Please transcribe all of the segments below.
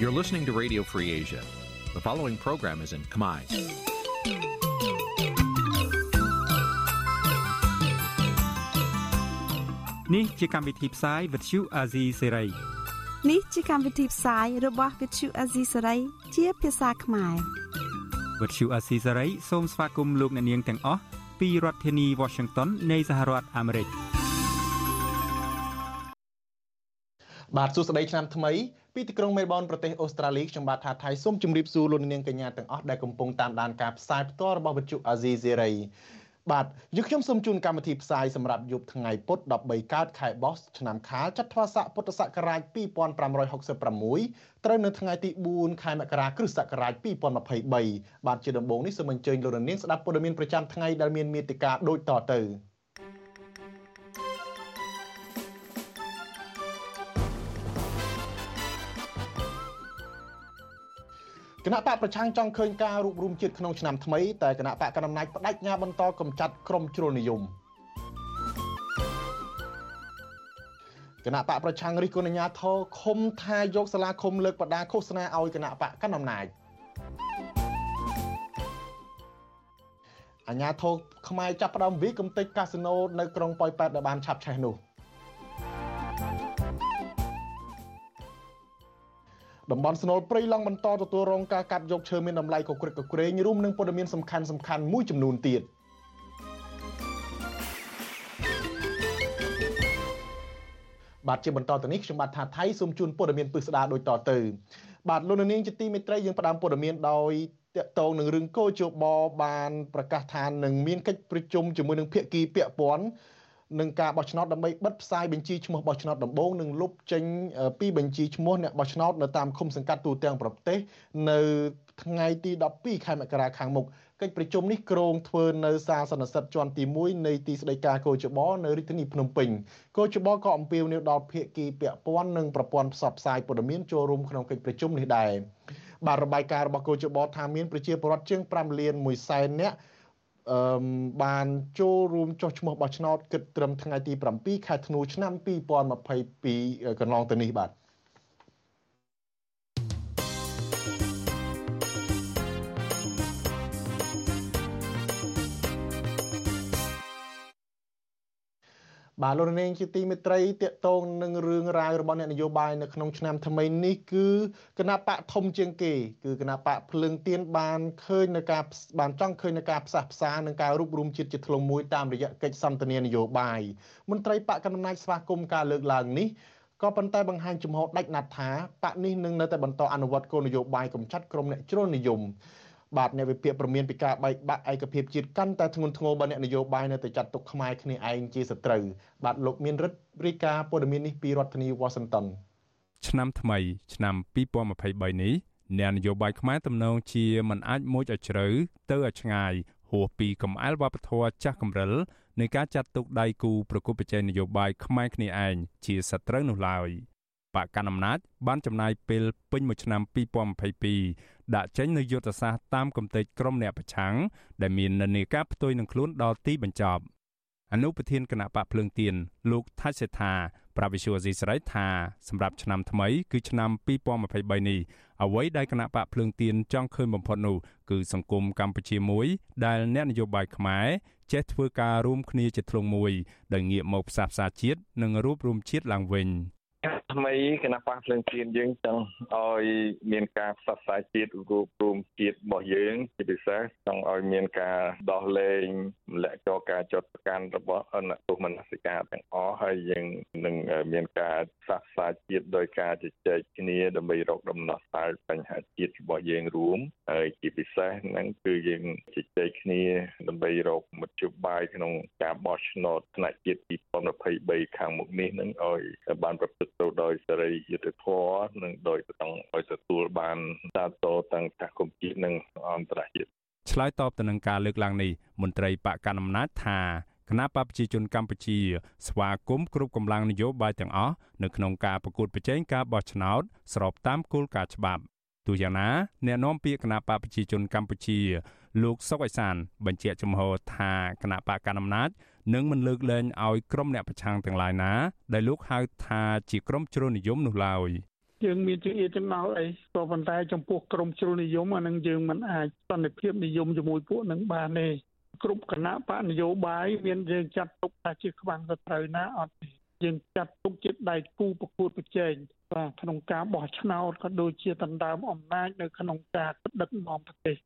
You're listening to Radio Free Asia. The following program is in Khmer. Nǐ chi càm bi tiệp xáy vệt chiu a zì sê ray នេះជាកម្មវិធីផ្សាយរបស់ Vithu Azisari ជាភាសាខ្មែរ វត្តឈូអាស៊ីសេរីសូមស្វាគមន៍លោកអ្នកនាងទាំងអស់ពីរដ្ឋធានី Washington នៃសហរដ្ឋអាមេរិកបាទសួស្តីឆ្នាំថ្មី ពីទីក្រុងមេលប៊នប្រទេសអូស្ត្រាលីខ្ញុំបាទថាថៃសូមជម្រាបសួរលោកនាងកញ្ញាទាំងអស់ដែលកំពុងតាមដានការផ្សាយផ្ទាល់របស់វិទ្យុអាស៊ីសេរីបាទយើងខ្ញុំសូមជូនកម្មវិធីផ្សាយសម្រាប់យប់ថ្ងៃពុធ13កើតខែបោះឆ្នាំខាលចត្វាស័កពុទ្ធសករាជ2566ត្រូវនៅថ្ងៃទី4ខែមករាគ្រិស្តសករាជ2023បាទជាដំបូងនេះសូមអញ្ជើញលោកនាងស្ដាប់ព័ត៌មានប្រចាំថ្ងៃដែលមានមេត្តាដូចតទៅ ណៈបកប្រឆាំងចង់ឃើញការរួបរวมជាតិក្នុងឆ្នាំថ្មីតែគណៈបកកណ្ដាលអំណាចបដិញ្ញាបន្តកំចាត់ក្រុមជ្រុលនិយមគណៈបកប្រឆាំងរិះគន់អាញាធរឃុំថាយកសាលាឃុំលើកបដាឃោសនាឲ្យគណៈបកកណ្ដាលអំណាចអាញាធរខ្មែរចាប់ផ្ដើមវិកំទេចកាស៊ីណូនៅក្រុងប៉ោយប៉ែតដែលបានឆាប់ឆេះនោះ តំបន់ស្នូលព្រៃឡង់បន្តទទួលរងការកាប់យកឈើមានតម្លៃកក្រិកកក្រែងរួមនឹងព័ត៌មានសំខាន់សំខាន់មួយចំនួនទៀតបាទជាបន្តទៅនេះខ្ញុំបាទថាថៃសូមជូនព័ត៌មានពិស្ដារដូចតទៅបាទលោកនាងជាទីមេត្រីយើងផ្ដើមព័ត៌មានដោយតកតងនឹងរឿងកោជបបានប្រកាសថានឹងមានកិច្ចប្រជុំជាមួយនឹងភាគីពាក់ព័ន្ធ នឹងការបោះឆ្នោតដើម្បីបិទផ្សាយបញ្ជីឈ្មោះបោះឆ្នោតដំបូងនិងលុបចេញពីបញ្ជីឈ្មោះអ្នកបោះឆ្នោតនៅតាមឃុំសង្កាត់ទូទាំងប្រទេសនៅថ្ងៃទី12ខែមករាខាងមុខកិច្ចប្រជុំនេះគ្រោងធ្វើនៅសាលសន្និសីទជាន់ទី1នៃទីស្តីការកោជបនៅរាជធានីភ្នំពេញកោជបក៏អំពាវនាវដល់ភាគីពាក់ព័ន្ធនិងប្រព័ន្ធផ្សព្វផ្សាយព័ត៌មានចូលរួមក្នុងកិច្ចប្រជុំនេះដែរបាទរបាយការណ៍របស់កោជបថាមានប្រជាពលរដ្ឋជាង5លាន1សែននាក់ អឺបានចូលរួមចុះឈ្មោះបោះឆ្នោតគិតត្រឹមថ្ងៃទី7ខែធ្នូឆ្នាំ2022កន្លងទៅនេះបាទ បាទលោកនាងជាទីមេត្រីតកតងនឹងរឿងរ៉ាវរបស់អ្នកនយោបាយនៅក្នុងឆ្នាំថ្មីនេះគឺគណៈបកធំជាងគេគឺគណៈបកភ្លើងទៀនបានឃើញនៅការបានចង់ឃើញនៅការផ្សះផ្សានិងការរួបរวมជាតិជាធ្លុងមួយតាមរយៈកិច្ចសន្ទនានយោបាយមន្ត្រីបកកណ្ដាលស្វាគមន៍ការលើកឡើងនេះក៏ប៉ុន្តែបង្ហាញចំហដាច់ណាត់ថាបកនេះនឹងនៅតែបន្តអនុវត្តគោលនយោបាយកំចាត់ក្រុមអ្នកជ្រុលនិយម បាទអ្នកវិភាគប្រមានពីការបែកបាក់ឯកភាពជាតិកាន់តែធ្ងន់ធ្ងរបើអ្នកនយោបាយនៅតែចាត់ទុកខ្មែរគ្នាឯងជាសត្រូវបាទលោកមានរិទ្ធរាយការណ៍ព័ត៌មាននេះពីរដ្ឋធានី Washington ឆ្នាំថ្មី ឆ្នាំ2023នេះអ្នកនយោបាយខ្មែរទំនងជាមិនអាចមួយឲ្យជ្រៅទៅឲ្យឆ្ងាយហួសពីកំអែលវប្បធម៌ចាស់កំរិលនៃការចាត់ទុកដៃគូប្រកួតប្រជែងនយោបាយខ្មែរគ្នាឯងជាសត្រូវនោះឡើយបកកណ្ដាលអំណាចបានចំណាយពេលពេញមួយឆ្នាំ2022 ដាក់ចេញនូវយុទ្ធសាស្ត្រតាមគំនិតក្រុមអ្នកប្រឆាំងដែលមាននានាការផ្ទុយនឹងខ្លួនដល់ទីបញ្ចប់អនុប្រធានគណៈបកភ្លើងទៀនលោកថាច់សេថាប្រាវិសុវស៊ីស្រីថាសម្រាប់ឆ្នាំថ្មីគឺឆ្នាំ2023នេះអ្វីដែលគណៈបកភ្លើងទៀនចង់ឃើញបំផុតនោះគឺសង្គមកម្ពុជាមួយដែលអ្នកនយោបាយខ្មែរចេះធ្វើការរួមគ្នាជាធ្លុងមួយដែលងាកមកផ្សះផ្សាជាតិនិងរួបរวมជាតិឡើងវិញ ថ្មីគណៈបកភ្លើងទៀនយើងចង់ឲ្យមានការផ្សព្វផ្សាយជាតិរួមរួមជាតិរបស់យើងជាពិសេសចង់ឲ្យមានការដោះលែងរំលាក់ចោលការចោទប្រកាន់របស់អនុទុមនសិកាទាំងអស់ហើយយើងនឹងមានការផ្សព្វផ្សាយជាតិដោយការជជែកគ្នាដើម្បីរកដំណោះស្រាយបញ្ហាជាតិរបស់យើងរួមហើយជាពិសេសហ្នឹងគឺយើងជជែកគ្នាដើម្បីរកមធ្យោបាយក្នុងការបោះឆ្នោតថ្នាក់ជាតិ2023ខាងមុខនេះនឹងឲ្យបានប្រព្រឹត្តទៅដោយសេរីយុត្តិធម៌និងដោយចង់ឲ្យទទួលបានសាទរទាំងសហគមន៍ជាតិនិងអន្តរជាតិឆ្លើយតបទៅនឹងការលើកឡើងនេះមន្ត្រីបកកណ្ដាលអំណាចថាគណៈបព្វជិជនកម្ពុជា ស្វាគមន៍គ្រប់កម្លាំងនយោបាយទាំងអស់នៅក្នុងការប្រកួតប្រជែងការបោះឆ្នោតស្របតាមគោលការណ៍ច្បាប់ទោះយ៉ាងណាអ្នកនាំពាក្យគណៈបព្វជិជនកម្ពុជា លោកសុកអេសាន បញ្ជាក់ចំហថាគណៈបកកណ្ដាលអំណាច នឹងមិនលើកលែងឲ្យក្រុមអ្នកប្រឆាំងទាំងឡាយណាដែលលោកហៅថាជាក្រុមជ្រុលនិយមនោះឡើយយើងមានជាអៀទាំងមកអីក៏ប៉ុន្តែចំពោះក្រមជ្រុលនិយមអានឹងយើងមិនអាចសន្តិភាពនិយមជាមួយពួកនឹងបានទេគ្រប់គណៈបកនយោបាយមានយើងចាត់ទុកថាជាខ្វាំងសត្រូវណាអត់ទេយើងចាត់ទុកជាដៃគូប្រកួតប្រជែងបាទក្នុងការបោះឆ្នោតក៏ដូចជាដណ្ដើមអំណាចនៅក្នុងការដឹកនាំប្រទេស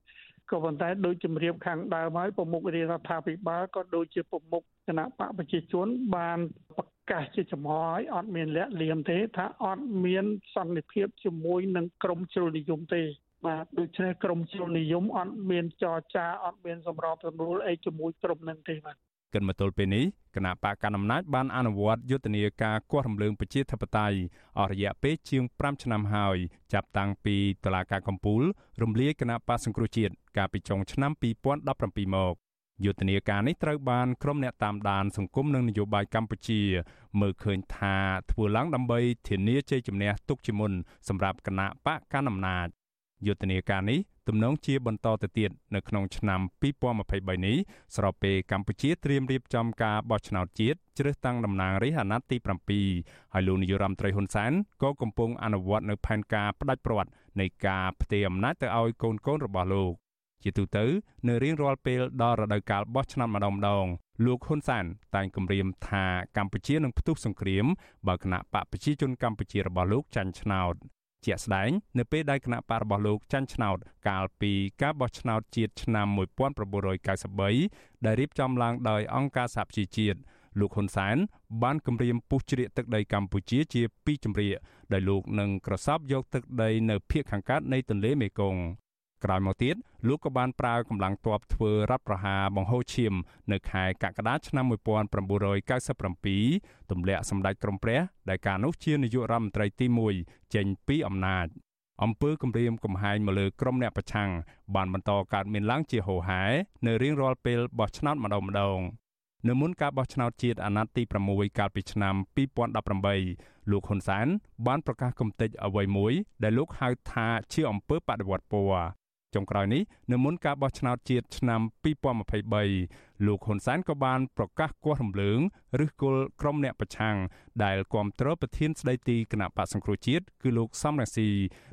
ក៏ប៉ុន្តែដោយជំរាបខាងដើមហើយប្រមុខរដ្ឋាភិបាលក៏ដូចជាប្រមុខគណៈបកប្រជាជនបានប្រកាសជាចំហឲ្យអត់មានលាក់លៀមទេ ថាអត់មានសន្តិភាពជាមួយនឹងក្រមជ្រុលនិយមទេបាទដូច្នេះក្រមជ្រុលនិយមអត់មានចរចាអត់មានសម្របសម្រួលអីជាមួយក្រមនឹងទេបាទ កិនមកទល់ពេលនេះគណៈបកកណ្ដាលអំណាចបានអនុវត្តយុទ្ធនាការគាស់រំលើងប្រជាធិបតេយ្យអស់រយៈពេលជាង5ឆ្នាំហើយចាប់តាំងពីតុលាការកំពូលរំលាយគណៈបកសង្គ្រោះជាតិកាលពីចុងឆ្នាំ2017មកយុទ្ធនាការនេះត្រូវបានក្រុមអ្នកតាមដានសង្គមនិងនយោបាយកម្ពុជា មើលឃើញថាធ្វើឡើងដើម្បីធានាជ័យជំនះទុកជាមុនសម្រាប់គណៈបកកណ្ដាលអំណាច យុទ្ធនាការនេះទំនងជាបន្តទៅទៀតនៅក្នុងឆ្នាំ2023នេះស្របពេលកម្ពុជាត្រៀមរៀបចំការបោះឆ្នោតជាតិជ្រើសតាំងតំណាងរាស្ត្រអាណត្តិទី7ហើយលោកនាយរដ្ឋមន្ត្រីហ៊ុនសែនក៏កំពុងអនុវត្តនៅផែនការផ្ដាច់ព្រាត់នៃការផ្ទេរអំណាចទៅឲ្យកូនកូនរបស់លោកជាទូទៅនៅរៀងរាល់ពេលដល់រដូវកាលបោះឆ្នោតម្ដងម្ដងលោកហ៊ុនសែនតែងគម្រាមថាកម្ពុជានឹងផ្ទុះសង្គ្រាមបើគណៈបកប្រជាជនកម្ពុជារបស់លោកចាញ់ឆ្នោត ជាក់ស្ដែងនៅពេលដែលគណៈបករបស់លោកចាញ់ឆ្នោត កាលពីការបោះឆ្នោតជាតិឆ្នាំ1993ដែលរៀបចំឡើងដោយអង្គការសហប្រជាជាតិលោកហ៊ុនសែនបានគម្រាមពុះជ្រៀកទឹកដីកម្ពុជាជាពីរជំរាកដោយលោកនឹងក្រសោបយកទឹកដីនៅភូមិខាងកើតនៃទន្លេមេគង្គ ក្រោយមកទៀតលោកក៏បានប្រើកម្លាំងទ័ពធ្វើរដ្ឋប្រហារបង្ហូរឈាម នៅខែកក្កដាឆ្នាំ1997ទម្លាក់សម្ដេចក្រមព្រះដែលកាលនោះជានាយករដ្ឋមន្ត្រីទី1ចេញពីអំណាចអំពើគម្រាមកំហែងមកលើក្រុមអ្នកប្រឆាំងបានបន្តកើតមានឡើងជាហូរហែនៅរៀងរាល់ពេលបោះឆ្នោតម្ដងម្ដងនៅមុនការបោះឆ្នោតជាតិអាណត្តិទី6កាលពីឆ្នាំ2018លោកហ៊ុនសែនបានប្រកាសគំតិចអ្វីមួយដែលលោកហៅថាជាអំពើបដិវត្តពណ៌ ចុងក្រោយនេះនៅមុនការបោះឆ្នោតជាតិឆ្នាំ2023លោកហ៊ុនសែនក៏បានប្រកាសគាស់រំលើងឬគល់ក្រុមអ្នកប្រឆាំងដែលគ្រប់គ្រងប្រធានស្ដីទីគណៈបកសង្គ្រោះជាតិគឺលោកសំរងស៊ី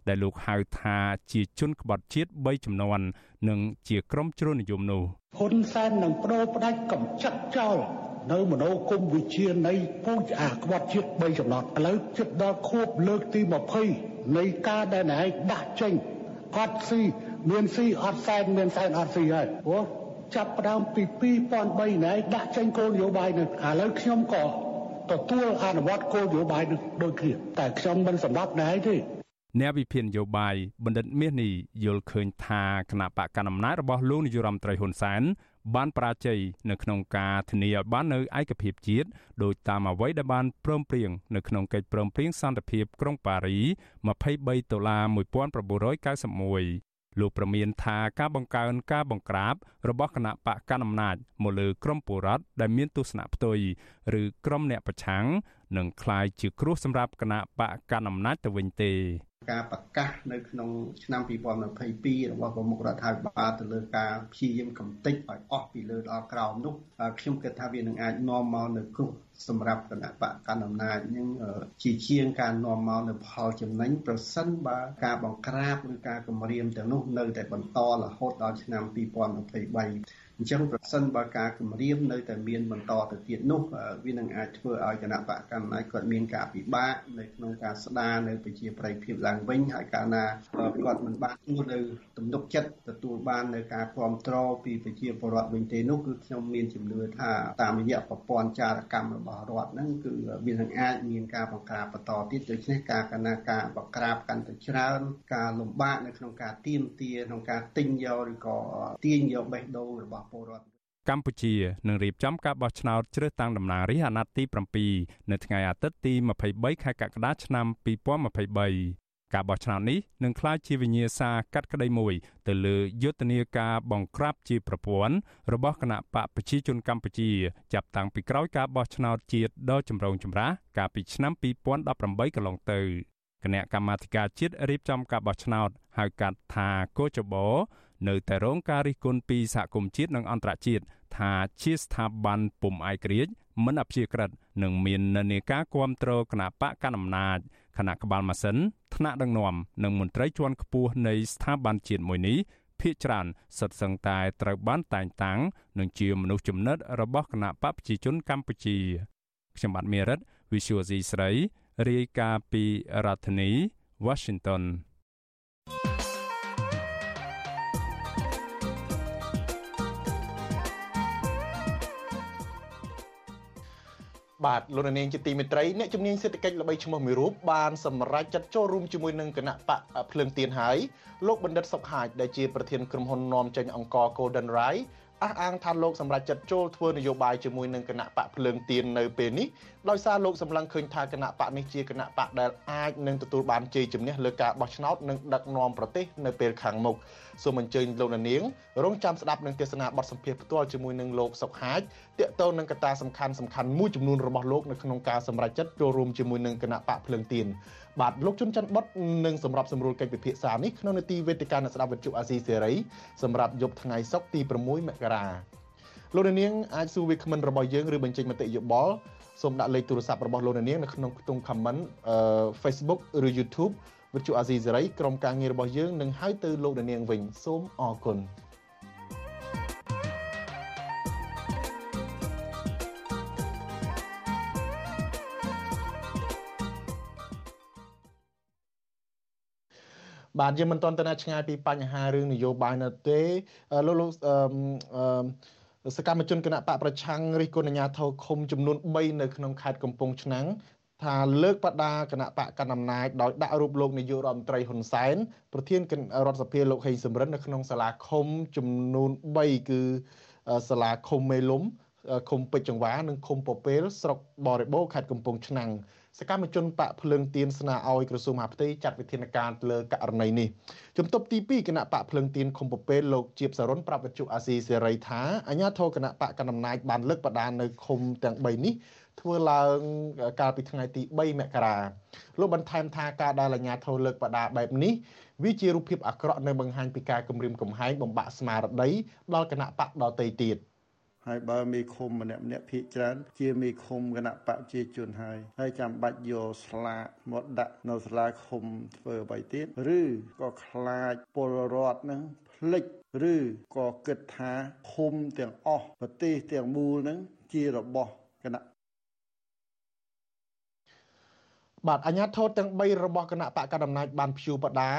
ដែលលោកហៅថាជាជនក្បត់ជាតិ3ចំនួននិងជាក្រុមជ្រុលនិយមនោះហ៊ុនសែននឹងបដូរផ្ដាច់កំចាត់ចោលនៅមនោគមវិជ្ជានៃពូជអាក្បត់ជាតិ3ចំណត់ឥឡូវជិតដល់ខួបលើកទី20នៃការដែលណែដាក់ចេញអត់ស៊ី មានស៊ីអត់សែនមានសែនអត់ស៊ីហើយព្រោះចាប់ផ្ដើមពី2003ណែដាក់ចេញគោលនយោបាយនឹងឥឡូវខ្ញុំក៏ទទួលអនុវត្តគោលនយោបាយនឹងដូចគ្នាតែខ្ញុំមិនសម្រាប់ណែទេអ្នកវិភាគនយោបាយបណ្ឌិតមាសនេះយល់ឃើញថាគណៈបកកណ្ដាលអំណាចរបស់លោកនាយរដ្ឋមន្ត្រីហ៊ុនសែនបានបរាជ័យនៅក្នុងការធានាឲ្យបាននៅឯកភាពជាតិដោយតាមអ្វីដែលបានព្រមព្រៀងនៅក្នុងកិច្ចព្រមព្រៀងសន្តិភាពក្រុងប៉ារី23ដុល្លារ1991 លោកប្រមានថាការបង្កើនការបង្ក្រាបរបស់គណៈបកកណ្ដាលអំណាចមកលើក្រមពលរដ្ឋដែលមានទស្សនៈផ្ទុយឬក្រមអ្នកប្រឆាំងនឹងคล้ายជាគ្រោះសម្រាប់គណៈបកកណ្ដាលអំណាចទៅវិញទេការប្រកាសនៅក្នុងឆ្នាំ2022របស់ប្រមុខរដ្ឋាភិបាលទៅលើការព្យាយាមកំទេចឲ្យអស់ពីលើដល់ក្រោមនោះខ្ញុំគិតថាវានឹងអាចនាំមកនៅគ្រោះ សម្រាប់គណៈបកកណ្ដាលអំណាចនឹងជាជាងការនាំមកនៅផលចំណេញប្រសិនបើការបង្ក្រាបឬការគម្រាមទាំងនោះនៅតែបន្តរហូតដល់ឆ្នាំ2023 អញ្ចឹងប្រសិនបើការគម្រាមនៅតែមានបន្តទៅទៀតនោះវានឹងអាចធ្វើឲ្យគណៈបកកម្មាគាត់មានការពិបាកនៅក្នុងការស្ដារនៅប្រជាប្រិយភាពឡើងវិញហើយកាលណាគាត់មិនបានទទួលនៅទំនុកចិត្តទទួលបាននៅការគ្រប់គ្រងពីប្រជាពលរដ្ឋវិញទេនោះគឺខ្ញុំមានជំនឿថាតាមរយៈប្រព័ន្ធចារកម្មរបស់រដ្ឋហ្នឹងគឺវានឹងអាចមានការបង្ក្រាបបន្តទៀតដូច្នេះការកណាការបង្ក្រាបកាន់តែច្រើន ការលំបាកនៅក្នុងការទៀមទាក្នុងការទិញយកឬក៏ទាញយកបេះដូងរបស់ពលរដ្ឋកម្ពុជានឹងរៀបចំការបោះឆ្នោតជ្រើសតាំងតំណាងរាស្ត្រអាណត្តិទី7នៅថ្ងៃអាទិត្យទី23ខែកក្កដាឆ្នាំ2023ការបោះឆ្នោតនេះនឹងក្លាយជាវិញ្ញាសាកាត់ក្តីមួយទៅលើយុទ្ធនាការបង្ក្រាបជាប្រព័ន្ធរបស់គណៈបកប្រជាជនកម្ពុជាចាប់តាំងពីក្រោយការបោះឆ្នោតជាតិដ៏ចម្រូងចម្រាសកាលពីឆ្នាំ2018កន្លងទៅគណៈកម្មាធិការជាតិរៀបចំការបោះឆ្នោតហៅកាត់ថាកោចបោ នៅតែរងការរិះគន់ពីសហគមន៍ជាតិនិងអន្តរជាតិថាជាស្ថាប័នពុំឯករាជ្យមិនអព្យាក្រឹតនិងមាននានាការគ្រប់គ្រងគណៈបកកណ្ដាលអំណាចខគណៈក្បាលម៉ាស៊ីនថ្នាក់ដឹកនាំនិងមន្ត្រីជាន់ខ្ពស់នៃស្ថាប័នជាតិមួយនេះភ ieck ច្រើនសិតសឹងតែត្រូវបានតែងតាំងនិងជាមនុស្សចំណិតរបស់គណៈបកប្រជាជនកម្ពុជាខ្ញុំបាទមេរិត Visual C ស្រីរាយការណ៍ពីរដ្ឋធានី Washington បាទលោកនាងជាទីមេត្រីអ្នកជំនាញសេដ្ឋកិច្ចល្បីឈ្មោះមួយរូបបានសម្រេចចាត់ចូលរួមជាមួយនឹងគណៈបកភ្លើងទៀនហើយលោកបណ្ឌិតសុកហាជដែលជាប្រធានក្រុមហ៊ុននាំចេញអង្គរ Golden Rai អះអាងថាលោកសម្រាប់ចាត់ចូលធ្វើនយោបាយជាមួយនឹងគណៈបកភ្លើងទៀននៅពេលនេះដោយសារលោកសម្លឹងឃើញថាគណៈបកនេះជាគណៈបកដែលអាចនឹងទទួលបានជ័យជំនះលើការបោះឆ្នោតនិងដឹកនាំប្រទេសនៅពេលខាងមុខសូមអញ្ជើញលោកនាងរងចាំស្ដាប់នឹងទេសនាបទសម្ភាសផ្ទាល់ជាមួយនឹងលោកសុកហាជទាក់ទងនឹងកត្តាសំខាន់សំខាន់មួយចំនួនរបស់លោកនៅក្នុងការសម្រេចចិត្តចូលរួមជាមួយនឹងគណៈបកភ្លើងទៀន បាទលោកជុនច័ន្ទបុតនឹងសម្រាប់សម្រួលកិច្ចពិភាក្សានេះក្នុងនេតិវេទិកាអ្នកស្ដាប់វិទ្យុអាស៊ីសេរីសម្រាប់យប់ថ្ងៃសុក្រទី6មករាលោកនាងអាចសួរវាគ្មិនរបស់យើងឬបញ្ចេញមតិយោបល់សូមដាក់លេខទូរស័ព្ទរបស់លោកនាងនៅក្នុងខ្ទង់ comment Facebook ឬ YouTube វិទ្យុអាស៊ីសេរីក្រុមការងាររបស់យើងនឹងហៅទៅលោកនាងវិញសូមអរគុណ បាទយើងមិនទាន់ទៅណាឆ្ងាយពីបញ្ហារឿងនយោបាយនៅទេលោកលោកអឺសកម្មជនគណៈបកប្រឆាំងរិះគន់អាញាធរឃុំចំនួន3នៅក្នុងខេត្តកំពង់ឆ្នាំងថាលើកបដាគណៈបកកណ្ដាលអំណាចដោយដាក់រូបលោកនាយករដ្ឋមន្ត្រីហ៊ុនសែនប្រធានរដ្ឋសភាលោកហេងសំរិននៅក្នុងសាលាឃុំចំនួន3គឺសាលាឃុំមេលុំឃុំពេជ្រចង្វានិងឃុំពពែលស្រុកបរិបូរខេត្តកំពង់ឆ្នាំង សកម្មជនបកភ្លើងទៀនស្នើឲ្យក្រសួងមហាផ្ទៃចាត់វិធានការលើករណីនេះជំទប់ទី2គណៈបកភ្លើងទៀនឃុំពពែលលោកជាបសរុនប្រាប់វិទ្យុអាស៊ីសេរីថាអាញាធរគណៈបកកណ្ដាលអំណាចបានលើកបដានៅឃុំទាំង3នេះធ្វើឡើងកាលពីថ្ងៃទី3មករាលោកបន្ថែមថាការដែលអាជ្ញាធរលើកបដាបែបនេះវាជារូបភាពអាក្រក់នៅបង្ហាញពីការគំរាមកំហែងបំបាក់ស្មារតីដល់គណៈបកដទៃទៀត ហើយបើមេឃុំម្នាក់ម្នាក់ភៀកច្រើន ជាមេឃុំគណៈបកជាជនហើយហើយចាំបាច់យកស្លាកមកដាក់នៅសាលាឃុំធ្វើអ្វីទៀតឬក៏ខ្លាចពលរដ្ឋនឹងភ្លេចឬក៏គិតថាឃុំទាំងអស់ប្រទេសទាំងមូលនឹងជារបស់គណៈបាទអាញាធរទាំង3របស់គណៈបកកណ្ដាលអំណាចបានព្យួរបដា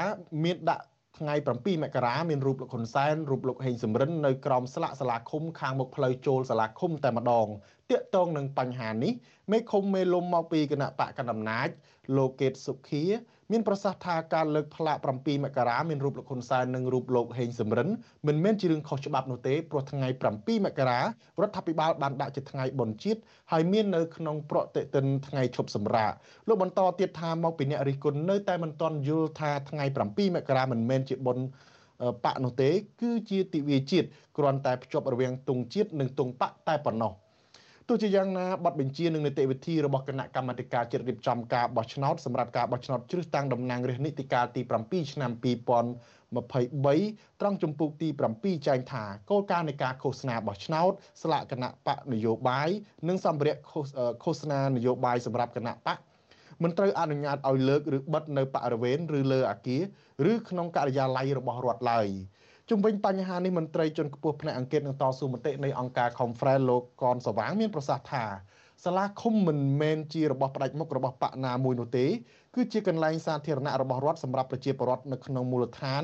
មានដាក់ ថ្ងៃ7មករាមានរូបលោកហ៊ុនសែនរូបលោកហេងសំរិននៅក្រោមស្លាកសាលាឃុំខាងមុខផ្លូវចូលសាលាឃុំតែម្ដង ទាក់ទងនឹងបញ្ហានេះមេឃុំមេលុំមកពីគណៈបកកណ្ដាលអំណាចលោកកេតសុខាមានប្រសាសន៍ថាការលើកផ្លាក7មករាមានរូបលោកហ៊ុនសែននិងរូបលោកហេងសំរិនមិនមែនជារឿងខុសច្បាប់នោះទេព្រោះថ្ងៃ7មករារដ្ឋាភិបាលបានដាក់ជាថ្ងៃបុណ្យជាតិហើយមាននៅក្នុងប្រតិទិនថ្ងៃឈប់សម្រាកលោកបន្តទៀតថាមកពីអ្នករិះគន់នៅតែមិនទាន់យល់ថាថ្ងៃ7មករាមិនមែនជាបុណ្យបកនោះទេ គឺជាទិវាជាតិគ្រាន់តែភ្ជាប់រវាងទង់ជាតិនិងទង់បកតែប៉ុណ្ណោះ ទោះជាយ៉ាងណាប័ណ្ណបញ្ជានិងនីតិវិធីរបស់គណៈកម្មាធិការជាតិរៀបចំការបោះឆ្នោតសម្រាប់ការបោះឆ្នោតជ្រើសតាំងតំណាងរាស្ត្រនីតិកាលទី7ឆ្នាំ2023ត្រង់ចំពុកទី7ចែងថាគោលការណ៍នៃការឃោសនាបោះឆ្នោតស្លាកគណៈបកនយោបាយនិងសម្ភារៈឃោសនានយោបាយសម្រាប់គណៈបកមិនត្រូវអនុញ្ញាតឲ្យលើកឬបិទនៅបរិវេណឬលើអាគារឬក្នុងការិយាល័យរបស់រដ្ឋឡើយ។ ជំវិញបញ្ហានេះមន្ត្រីជាន់ខ្ពស់ផ្នែកអង្គការនឹងតស៊ូមតិនៃអង្គការ Conference លោកកនសវាងមានប្រសាសន៍ថាសាលាឃុំមិនមែនជារបស់ផ្ដាច់មុខរបស់បកណាមួយនោះទេគឺជាកន្លែងសាធារណៈរបស់រដ្ឋសម្រាប់ប្រជាពលរដ្ឋនៅក្នុងមូលដ្ឋាន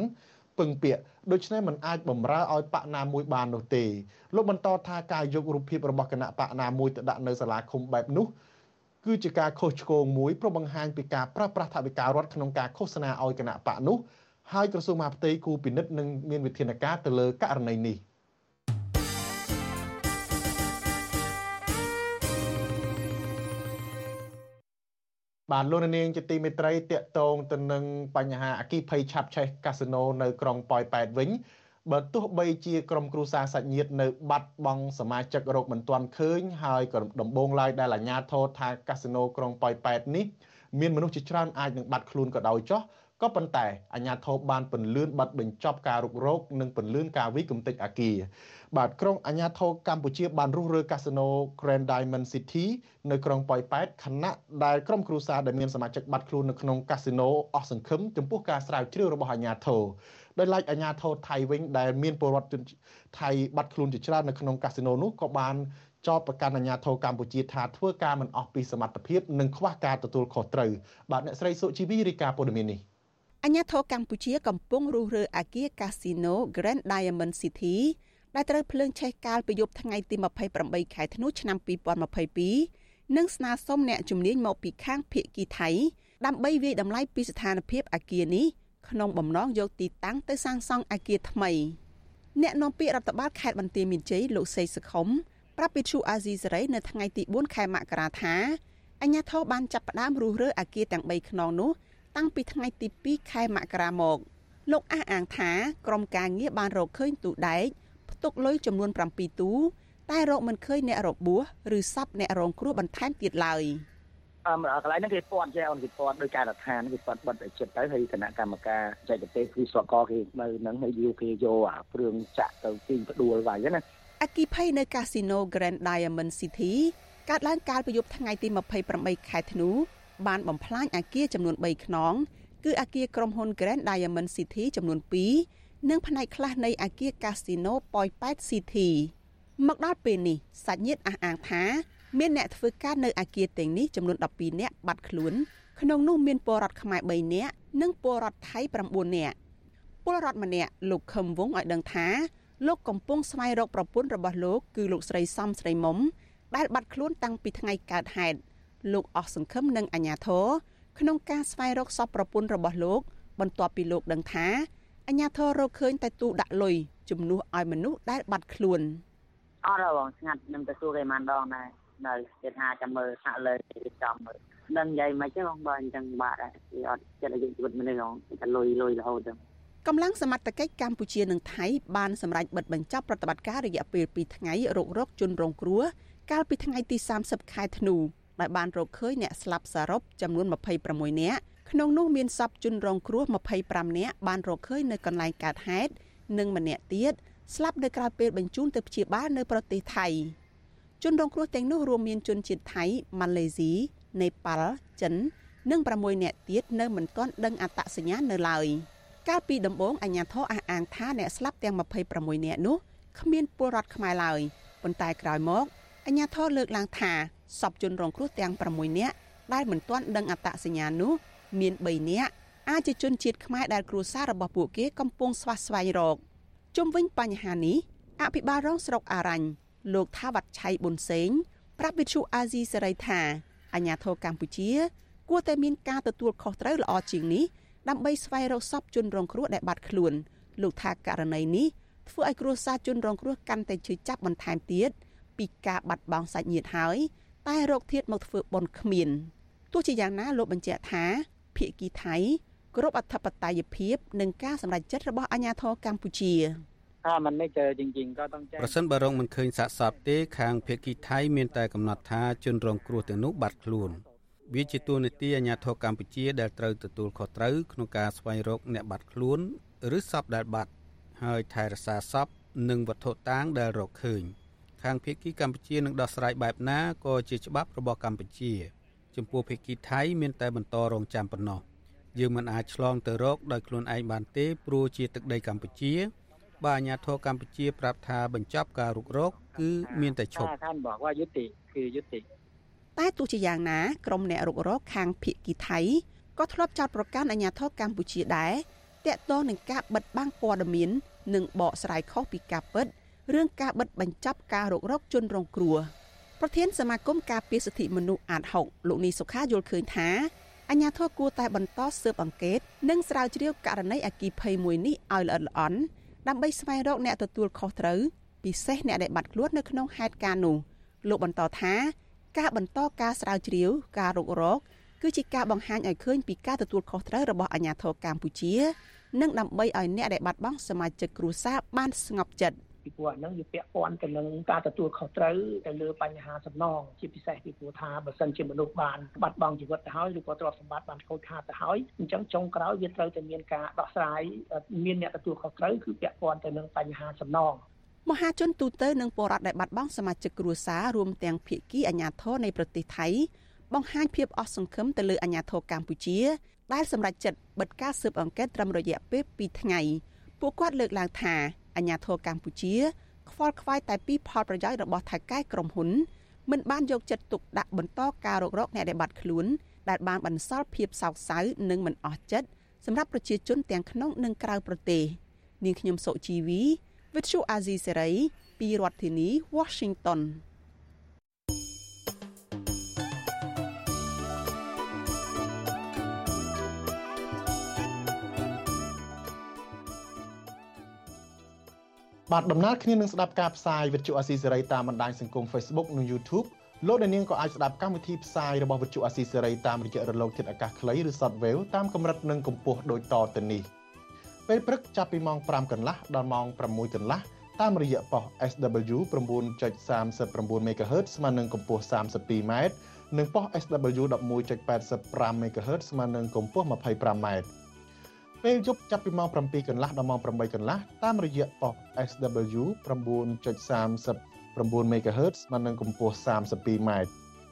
ពឹងពាក់ដូច្នេះมันអាចបំរើឲ្យបកណាមួយបាននោះទេលោកបន្តថាការយករូបភាពរបស់គណៈបកណាមួយទៅដាក់នៅសាលាឃុំបែបនោះគឺជាការខុសឆ្គងមួយព្រោះបង្ហាញពីការប្រើប្រាស់ថវិការដ្ឋក្នុងការឃោសនាឲ្យគណៈបកនោះ ហើយក្រសួងមហាផ្ទៃគូពិនិត្យនិងមានវិធានការទៅលើករណីនេះបាទលោកនាងជាទីមេត្រីតកតងទៅនឹងបញ្ហាអគិភ័យឆាប់ឆេះកាស៊ីណូនៅក្រុងប៉ោយប៉ែតវិញបើទោះបីជាក្រុមគ្រួសារសាច់ញាតិនៅបាត់បង់សមាជិករកមិនទាន់ឃើញហើយក៏ដំបងឡើយដែលអាជ្ញាធរថាកាស៊ីណូក្រុងប៉ោយប៉ែតនេះមានមនុស្សជាច្រើនអាចនឹងបាត់ខ្លួនក៏ដោយចោះ ក៏ប៉ុន្តែអាជ្ញាធរបានពន្លឿនប័ណ្ណបញ្ចប់ការរុករោគនិងពន្លឿនការវិគមតិចអាគារបាទក្រុងអាជ្ញាធរកម្ពុជាបានរុះរើកាស៊ីណូ Grand Diamond City នៅក្រុងប៉ោយប៉ែតខណៈដែលក្រុមគ្រួសារដែលមានសមាជិកបាត់ខ្លួននៅក្នុងកាស៊ីណូអស់សង្ឃឹមចំពោះការស្រាវជ្រាវរបស់អាជ្ញាធរដោយឡែកអាជ្ញាធរថៃវិញដែលមានពលរដ្ឋថៃបាត់ខ្លួនជាច្រើននៅក្នុងកាស៊ីណូនោះក៏បានចោទប្រកាន់អាជ្ញាធរកម្ពុជាថាធ្វើការមិនអស់ពីសមត្ថភាពនិងខ្វះការទទួលខុសត្រូវបាទអ្នកស្រីសុជីវីរីកាព័ត៌មាននេះ អាញាធរកម្ពុជាកំពុងរុះរើអាគារកាស៊ីណូ Grand Diamond City ដែលត្រូវភ្លើងឆេះកាលពីយប់ថ្ងៃទី28ខែធ្នូឆ្នាំ2022និងស្នើសុំអ្នកជំនាញមកពីខាងភៀកគីថៃដើម្បីវិយតម្លៃពីស្ថានភាពអាគារនេះក្នុងបំណងយកទីតាំងទៅសាងសង់អាគារថ្មីអ្នកនាំពាក្យរដ្ឋបាលខេត្តបន្ទាយមានជ័យលោកសេសខុមប្រាប់វិទ្យុអាស៊ីសេរីនៅថ្ងៃទី4ខែមករាថាអញ្ញាធិបបានចាប់ផ្ដើមរុះរើអាគារទាំង3ខ្នងនោះ តាំងពីថ្ងៃទី2ខែមករាមកលោកអះអាងថាក្រុមការងារបានរកឃើញទូដែកផ្ទុកលុយចំនួន7ទូតែរកមិនឃើញអ្នករបួសឬសពអ្នករងគ្រោះបន្ថែមទៀតឡើយអឺកន្លែងហ្នឹងគេពាត់ចេះអូនគេពាត់ដោយការដ្ឋានគេពាត់បិទឲ្យចិត្តទៅហើយគណៈកម្មការបច្ចេកទេសគឺស្វកគេនៅហ្នឹងហើយយកគេយកអាព្រឿងចាក់ទៅទីផ្ដួលវាយណាអគិភ័យនៅកាស៊ីណូ Grand Diamond City កើតឡើងកាលពីយប់ថ្ងៃទី28ខែធ្នូ បានបំផ្លាញអាគារចំនួន3ខ្នងគឺអាគារក្រុមហ៊ុន Grand Diamond City ចំនួន2និងផ្នែកខ្លះនៃអាគារ Casino Poi Pet City មកដល់ពេលនេះសាច់ញាតិអះអាងថាមានអ្នកធ្វើការនៅអាគារទាំងនេះចំនួន12នាក់បាត់ខ្លួនក្នុងនោះមានពលរដ្ឋខ្មែរ3នាក់និងពលរដ្ឋថៃ9នាក់ពលរដ្ឋម្នាក់លោកខឹមវងឲ្យដឹងថាលោកកំពុងស្វែងរកប្រពន្ធរបស់លោកគឺលោកស្រីសំស្រីមុំដែលបាត់ខ្លួនតាំងពីថ្ងៃកើតហេតុ លោកអស់សង្ឃឹមនិងអាញាធរក្នុងការស្វែងរកសពប្រពន្ធរបស់លោក បន្ទាប់ពីលោកដឹងថាអាញាធររកឃើញតែទូដាក់លុយជំនួសឲ្យមនុស្សដែលបាត់ខ្លួនអត់បងស្ងាត់ខ្ញុំទៅសួរគេមិនដងដែរនៅគេថាចាំមើលថាលើគេចំមើលនឹងនិយាយមិនទេបងបើអញ្ចឹងបាទគេអត់ចិត្តឲ្យជីវិតមនុស្សហ្មងតែលុយលុយរហូតហ្នឹងកម្លាំងសមត្ថកិច្ចកម្ពុជានិងថៃបានសម្រេចបិទបញ្ចប់ប្រតិបត្តិការរយៈពេល2ថ្ងៃរករកជនរងគ្រោះកាលពីថ្ងៃទី30ខែធ្នូ ដែលបានរកឃើញអ្នកស្លាប់សរុបចំនួន26នាក់ក្នុងនោះមានសពជនរងគ្រោះ25នាក់បានរកឃើញនៅកន្លែងកើតហេតុនិងម្នាក់ទៀតស្លាប់នៅក្រៅពេលបញ្ជូនទៅព្យាបាលនៅប្រទេសថៃជនរងគ្រោះទាំងនោះរួមមានជនជាតិថៃម៉ាឡេស៊ីនេប៉ាល់ចិននិង6នាក់ទៀតនៅមិនទាន់ដឹងអត្តសញ្ញាណនៅឡើយកាលពីដំបូងអាជ្ញាធរអះអាងថាអ្នកស្លាប់ទាំង26នាក់នោះគ្មានពលរដ្ឋខ្មែរឡើយប៉ុន្តែក្រោយមកអាជ្ញាធរលើកឡើងថា សពជនរងគ្រោះទាំង6នាក់ដែលមិនទាន់ដឹងអត្តសញ្ញាណនោះមាន3នាក់អាចជាជនជាតិខ្មែរដែលគ្រួសាររបស់ពួកគេកំពុងស្វះស្វែងរកជុំវិញបញ្ហានេះអភិបាលរងស្រុកអារ៉ាញ់លោកថាវត្តឆៃប៊ុនសេងប្រាប់វិទ្យុអាស៊ីសេរីថាអាញាធរកម្ពុជា គួរតែមានការទទួលខុសត្រូវល្អជាងនេះដើម្បីស្វែងរកសពជនរងគ្រោះដែលបាត់ខ្លួន លោកថាករណីនេះធ្វើឲ្យគ្រួសារជនរងគ្រោះកាន់តែឈឺចាប់បន្ថែមទៀតពីការបាត់បង់សាច់ញាតិហើយ តែរោគធាតមកធ្វើបន់គ្មានទោះជាយ៉ាងណាលោកបញ្ជាក់ថាភៀកគីថៃគ្រប់អធិបតេយ្យភាពនិងការសម្រេចចិត្តរបស់អាជ្ញាធរកម្ពុជាถ้ามันไม่เจอจริงๆก็ต้องแจ้งប្រសិនបើរងមិនឃើញសាកសពទេខាងភៀកគីថៃមានតែកំណត់ថាជនរងគ្រោះទាំងនោះបាត់ខ្លួនវាជាទួលនីតិអាជ្ញាធរកម្ពុជាដែលត្រូវទទួលខុសត្រូវក្នុងការស្វែងរកអ្នកបាត់ខ្លួនឬសពដែលបាត់ហើយថែរក្សាសពនិងវត្ថុតាងដែលរកឃើញ ខាងភៀកគីកម្ពុជានឹងដោះស្រាយបែបណាក៏ជាច្បាប់របស់កម្ពុជា ចំពោះភៀកគីថៃមានតែបន្តរងចាំប៉ុណ្ណោះយើងមិនអាចឆ្លងទៅរកដោយខ្លួនឯងបានទេព្រោះជាទឹកដីកម្ពុជាបើអាញាធរកម្ពុជាប្រាប់ថាបញ្ចប់ការរុករកគឺមានតែឈប់ថាបកថាយុតិគឺយុតិតែទោះជាយ៉ាងណាក្រុមអ្នករុករកខាងភៀកគីថៃក៏ធ្លាប់ចោទប្រកាន់អាញាធរកម្ពុជាដែរតាក់ទងនឹងការបិទបាំងព័ត៌មាន និងបកស្រាយខុសពីការពិតដ រឿងការបិទបញ្ចប់ការរករកជនរងគ្រោះប្រធានសមាគមការពារសិទ្ធិមនុស្សអាត6លោកនីសុខាយល់ឃើញថាអញ្ញាធរគួរតែបន្តស៊ើបអង្កេតនិងស្រាវជ្រាវករណីអគិភ័យមួយនេះឲ្យល្អិតល្អន់ដើម្បីស្វែងរកអ្នកទទួលខុសត្រូវពិសេសអ្នកដែលបាត់ខ្លួននៅក្នុងហេតុការណ៍នោះលោកបន្តថាការបន្តការស្រាវជ្រាវការរុករកគឺជាការបង្ហាញឲ្យឃើញពីការទទួលខុសត្រូវរបស់អាជ្ញាធរកម្ពុជា និងដើម្បីឲ្យអ្នកដែលបាត់បង់សមាជិកគ្រួសារបានស្ងប់ចិត្ត ពពីព្រោះអាហ្នឹងវាពាក់ព័ន្ធទៅនឹងការទទួលខុសត្រូវទៅលើបញ្ហាសំណងជាពិសេសពីព្រោះថាបើសិនជាមនុស្សបានបាត់បង់ជីវិតទៅហើយឬក៏ទ្រព្យសម្បត្តិបានខូចខាតទៅហើយអញ្ចឹងចុងក្រោយវាត្រូវតែមានការដោះស្រាយមានអ្នកទទួលខុសត្រូវគឺពាក់ព័ន្ធទៅនឹងបញ្ហាសំណងមហាជនទូទៅនិងពលរដ្ឋដែលបាត់បង់សមាជិកគ្រួសាររួមទាំងភៀកគីអាញាធរនៃប្រទេសថៃបង្ហាញភាពអស់សង្ឃឹមទៅលើអាញាធរកម្ពុជាដែលសម្រេចចិត្តបិទការស៊ើបអង្កេតត្រឹមរយៈពេល2ថ្ងៃពួកគាត់លើកឡើងថា អាញាធរកម្ពុជាខ្វល់ខ្វាយតែពីផលប្រយោជន៍របស់ថៃកែក្រុមហ៊ុនមិនបានយកចិត្តទុកដាក់បន្តការរករកអ្នកដែលបាត់ខ្លួនដែលបានបន្សល់ភាពសោកសៅនិងមិនអស់ចិត្តសម្រាប់ប្រជាជនទាំងក្នុងនិងក្រៅប្រទេសនាងខ្ញុំសុជីវីវិទ្យុអាស៊ីសេរីពីរដ្ឋធានី Washington បាទដំណើរគ្នានឹងស្ដាប់ការផ្សាយវិទ្យុអាស៊ីសេរីតាមបណ្ដាញសង្គម Facebook និង YouTube លោកអ្នកនាងក៏អាចស្ដាប់កម្មវិធីផ្សាយរបស់វិទ្យុអាស៊ីសេរីតាមរយៈរលកធាតុអាកាសខ្លីឬ Shortwave តាមកម្រិតនិងកម្ពស់ដូចតទៅនេះពេលព្រឹកចាប់ពីម៉ោង5កន្លះដល់ម៉ោង6កន្លះតាមរយៈប៉ុស SW 9.39 MHz ស្មើនឹងកម្ពស់ 32m និងប៉ុស SW 11.85 MHz ស្មើនឹងកម្ពស់ 25m ពេលយប់ចាប់ពីម៉ោង7កន្លះដល់ម៉ោង8កន្លះតាមរយៈប៉ុស SW 9.39 MHz ស្មើនឹងកម្ពស់ 32m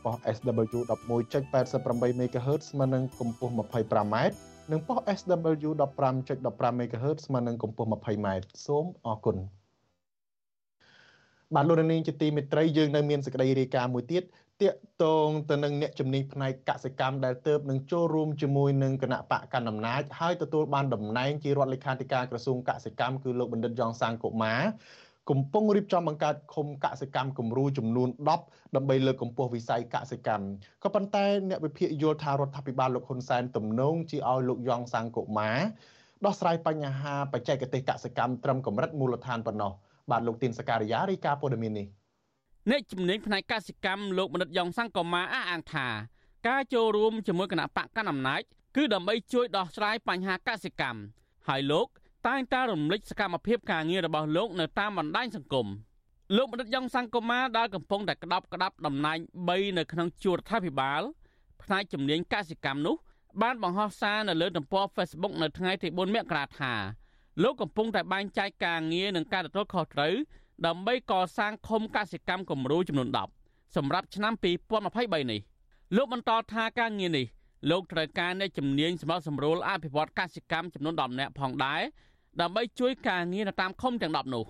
ប៉ុស SW 11.88 MHz ស្មើនឹងកម្ពស់ 25m និងប៉ុស SW 15.15 MHz ស្មើនឹងកម្ពស់ 20m សូមអរគុណបាទលោកនាងជាទីមេត្រីយើងនៅមានសេចក្តីរាយការណ៍មួយទៀត តាក់ទងទៅនឹងអ្នកជំនាញផ្នែកកសិកម្មដែលទៅនឹងចូលរួមជាមួយនឹងគណៈបកកណ្ដាលអំណាចហើយទទួលបានតំណែងជារដ្ឋលេខាធិការក្រសួងកសិកម្មគឺលោកបណ្ឌិតយ៉ងសាងកុមារកំពុងរៀបចំបង្កើតឃុំកសិកម្មគំរូចំនួន10ដើម្បីលើកកម្ពស់វិស័យកសិកម្មក៏ប៉ុន្តែអ្នកវិភាគយល់ថារដ្ឋាភិបាលលោកហ៊ុនសែនទំនងជាឲ្យលោកយ៉ងសាងកុមារដោះស្រាយបញ្ហាបច្ចេកទេសកសិកម្មត្រឹមកម្រិតមូលដ្ឋានប៉ុណ្ណោះបាទលោកទីនសការីយ៉ារីកាព័ត៌មាននេះ អ្នកជំនាញផ្នែកកសិកម្មលោកមនិតយ៉ងសង្គមាអះអាងថាការចូលរួមជាមួយគណៈបកកណ្ដាលអំណាចគឺដើម្បីជួយដោះស្រាយបញ្ហាកសិកម្មហើយលោកតែងតែរំលឹកសកម្មភាពការងាររបស់លោកនៅតាមបណ្ដាញសង្គមលោកបណ្ឌិតយ៉ងសង្គមាដែលកំពុងតែក្តាប់ក្តាប់តំណែង3នៅក្នុងជួររដ្ឋាភិបាលផ្នែកជំនាញកសិកម្មនោះ បានបង្ហោះសារនៅលើទំព័រ Facebook នៅថ្ងៃទី4មករាថាលោកកំពុងតែបែងចែកការងារនិងការទទួលខុសត្រូវ ដើម្បីកសាងឃុំកសិកម្មគំរូចំនួន10សម្រាប់ឆ្នាំ2023នេះលោកបន្តថាការងារនេះលោកត្រូវការអ្នកជំនាញសម្រាប់សម្រួលអភិវឌ្ឍកសិកម្មចំនួន10នាក់ផងដែរដើម្បីជួយការងារនៅតាមឃុំទាំង10នោះ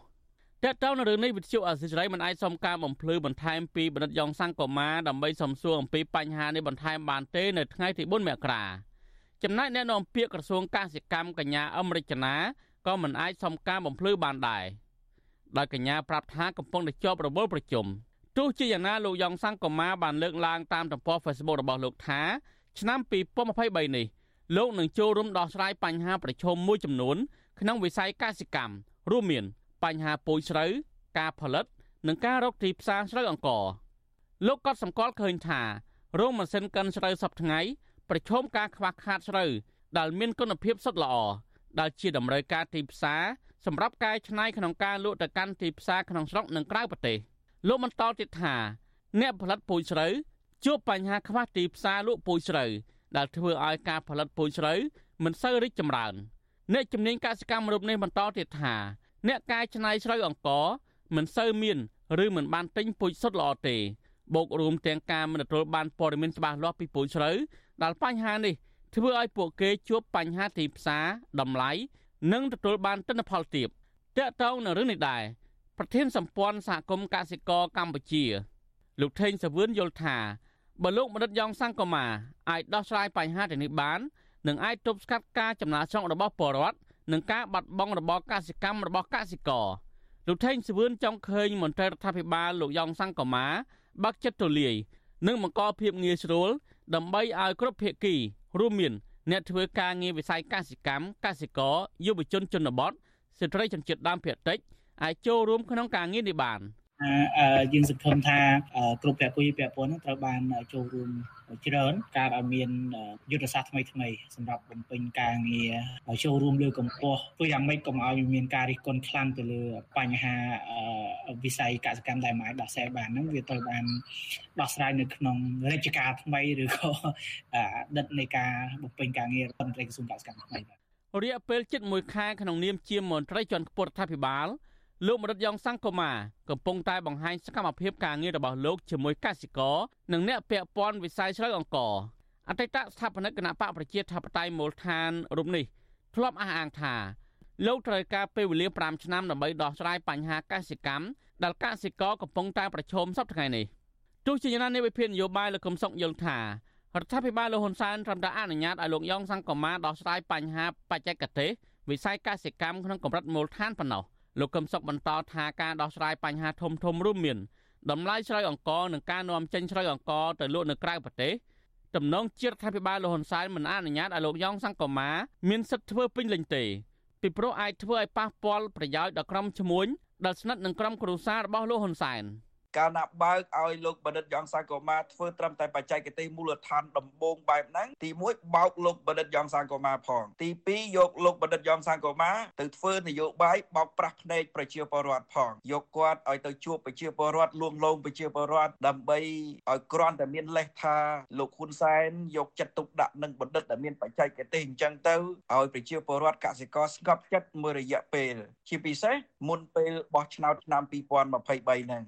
តើតើនៅរឿងនេះវិទ្យុអសិរ័យមិនអាចសុំការបំភ្លឺបន្ថែមពីបណ្ឌិតយ៉ងសង្គមាដើម្បីសំសួរអំពីបញ្ហានេះបន្ថែមបានទេនៅថ្ងៃទី4មករាចំណែកអ្នកនាំពាក្យក្រសួងកសិកម្មកញ្ញាអមរិចនាក៏មិនអាចសុំការបំភ្លឺបានដែរ ដោយកញ្ញាប្រាប់ថាកំពុងតែជាប់រវល់ប្រជុំទោះជាយ៉ាងណាលោកយ៉ងសង្គមាបានលើកឡើងតាមទំព័រ Facebook របស់លោកថាឆ្នាំ2023នេះលោកនឹងចូលរួមដោះស្រាយបញ្ហាប្រឈមមួយចំនួន ក្នុងវិស័យកសិកម្មរួមមាន បញ្ហាពូជស្រូវការផលិត និងការរកទីផ្សារស្រូវអង្ករលោកក៏សម្គាល់ឃើញថារោងម៉ាស៊ីនកិនស្រូវសពថ្ងៃប្រឈមការខ្វះខាតស្រូវដែលមានគុណភាពសុទ្ធល្អដែលជាតម្រូវការទីផ្សារ សម្រាប់កែច្នៃក្នុងការលក់ទៅកាន់ទីផ្សារក្នុងស្រុកនិងក្រៅប្រទេសលោកបន្តទៀតថាអ្នកផលិតពូជស្រូវជួបបញ្ហាខ្វះទីផ្សារលក់ពូជស្រូវដែលធ្វើឲ្យការផលិតពូជស្រូវមិនសូវរីកចម្រើនអ្នកជំនាញកសិកម្មរូបនេះបន្តទៀតថាអ្នកកែច្នៃស្រូវអង្ករមិនសូវមានឬមិនបានទិញពូជសុទ្ធល្អទេបូករួមទាំងការមិនទទួលបានព័ត៌មានច្បាស់លាស់ពីពូជស្រូវដែលបញ្ហានេះធ្វើឲ្យពួកគេជួបបញ្ហាទីផ្សារតម្លៃ និងទទួលបានទិន្នផលទាបតកតងនៅរឿងនេះដែរប្រធានសម្ព័ន្ធសហគមន៍កសិករកម្ពុជា លោកថេងសវឿនយល់ថាបើលោកមនិតយ៉ងសង្គមាអាចដោះស្រាយបញ្ហាទាំងនេះបាននឹងអាចទប់ស្កាត់ការចំណាកស្រុករបស់ពលរដ្ឋនិងការបាត់បង់របរកសិកម្មរបស់កសិករលោកថេងសវឿនចង់ឃើញមន្ត្រីរដ្ឋាភិបាលលោកយ៉ងសង្គមាបើកចិត្តទូលាយនិងបង្កភាពងាយស្រួលដើម្បីឲ្យគ្រប់ភាគីរួមមាន អ្នកធ្វើការងារវិស័យកសិកម្មកសិករយុវជនជនបទស្ត្រីជនជាតិដើមភាគតិចអាចចូលរួមក្នុងការងារនេះបាន យើងសង្ឃឹមថាគ្រប់ពាក់ព័ន្ធពាក់ព័ន្ធនឹងត្រូវបានចូលរួមច្រើនការឲ្យមានយុទ្ធសាស្ត្រថ្មីថ្មីសម្រាប់បំពេញការងារចូលរួមលើកម្ពស់ធ្វើយ៉ាងម៉េចកុំឲ្យមានការរិះគន់ខ្លាំងទៅលើបញ្ហាវិស័យកសិកម្មដែលមិនអាចដោះស្រាយបានហ្នឹងវាត្រូវបានដោះស្រាយនៅក្នុងរជ្ជកាលថ្មីឬក៏ដិតនៃការបំពេញការងាររដ្ឋមន្ត្រីក្រសួងកសិកម្មថ្មីបាទរយៈពេលជិត1ខែក្នុងនាមជាមន្ត្រីជាន់ខ្ពស់រដ្ឋាភិបាល លោកមរិតយ៉ងសង្គមាកំពុងតែបង្ហាញសកម្មភាពការងាររបស់លោកជាមួយកសិករនិងអ្នកពាក់ព័ន្ធវិស័យស្រូវអង្ករអតីតស្ថាបនិកគណៈបកប្រជាធិបតេយ្យមូលដ្ឋានរូបនេះធ្លាប់អះអាងថាលោកត្រូវការពេលវេលា5ឆ្នាំដើម្បីដោះស្រាយបញ្ហាកសិកម្មដែលកសិករកំពុងតែប្រឈមសពថ្ងៃនេះទោះជាយ៉ាងណានាយវិភាននយោបាយលោកកឹមសុខយល់ថារដ្ឋាភិបាលលោកហ៊ុនសែនត្រឹមតែអនុញ្ញាតឲ្យលោកយ៉ងសង្គមាដោះស្រាយបញ្ហាបច្ចេកទេសវិស័យកសិកម្មក្នុងកម្រិតមូលដ្ឋានប៉ុណ្ណោះ លោកកឹមសុខបន្តថាការដោះស្រាយបញ្ហាធំធំរួមមានតម្លៃស្រូវអង្ករនិងការនាំចេញស្រូវអង្ករទៅលក់នៅក្រៅប្រទេសទំនងជារដ្ឋាភិបាលលោកហ៊ុនសែនមិនអនុញ្ញាតឲ្យលោកយ៉ងសង្គមាមានសិទ្ធិធ្វើពេញលេញទេពីព្រោះអាចធ្វើឲ្យប៉ះពាល់ប្រយោជន៍ដល់ក្រុមឈ្មួញដែលស្និទ្ធនឹងក្រុមគ្រួសាររបស់លោកហ៊ុនសែន។ កាលណាបើកឲ្យលោកបណ្ឌិតយ៉ងសាកូម៉ាធ្វើត្រឹមតែបច្ចេកទេសមូលដ្ឋានដំបូងបែបហ្នឹងទី1បោកលោកបណ្ឌិតយ៉ងសាកូម៉ាផងទី2យកលោកបណ្ឌិតយ៉ងសាកូម៉ាទៅធ្វើនយោបាយបោកប្រាស់ភ្នែកប្រជាពលរដ្ឋផងយកគាត់ឲ្យទៅជួបប្រជាពលរដ្ឋលួងលោមប្រជាពលរដ្ឋដើម្បីឲ្យគ្រាន់តែមានលេសថាលោកហ៊ុនសែនយកចិត្តទុកដាក់នឹងបណ្ឌិតដែលមានបច្ចេកទេសអញ្ចឹងទៅឲ្យប្រជាពលរដ្ឋកសិករស្ងប់ចិត្តមួយរយៈពេល ជាពិសេសមុនពេលបោះឆ្នោតឆ្នាំ2023ហ្នឹង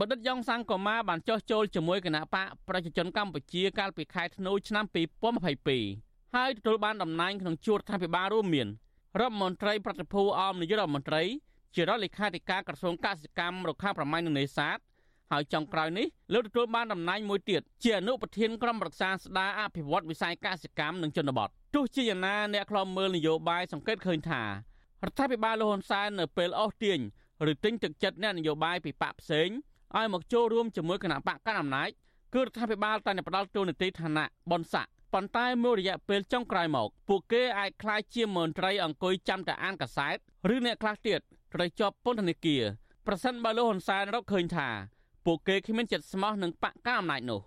បណ្ឌិតយ៉ងសាំងកូម៉ាបានចោះចូលជាមួយគណៈបកប្រជាជនកម្ពុជាកាលពីខែធ្នូឆ្នាំ2022ហើយទទួលបានតំណែងក្នុងជួររដ្ឋាភិបាលរួមមានរដ្ឋមន្ត្រីប្រតិភូអមនាយករដ្ឋមន្ត្រីជារដ្ឋលេខាធិការក្រសួងកសិកម្មរុក្ខាប្រមាញ់និងនេសាទហើយចុងក្រោយនេះលោកទទួលបានតំណែងមួយទៀតជាអនុប្រធានក្រុមប្រឹក្សាស្ដារអភិវឌ្ឍវិស័យកសិកម្មនិងជនបទទោះជាយ៉ាងណាអ្នកខ្លំមើលនយោបាយសង្កេតឃើញថារដ្ឋាភិបាលលហ៊ុនសែននៅពេលអស់ទាញឬទិញទឹកចិត្តអ្នកនយោបាយពីបកផ្សេង ឲ្យមកចូលរួមជាមួយគណៈបកកណ្ដាលអំណាចគឺរដ្ឋាភិបាលតែផ្ដាល់ទូនាទីឋានៈបនស័កប៉ុន្តែមួយរយៈពេលចុងក្រោយមក ពួកគេអាចក្លាយជាមន្ត្រីអង្គុយចាំតែអានកសែតឬអ្នកខ្លះទៀតត្រូវជាប់ពន្ធនាគារប្រសិនបើលោកហ៊ុនសែនរកឃើញថាពួកគេគ្មានចិត្តស្មោះនឹងបកកណ្ដាលអំណាចនោះ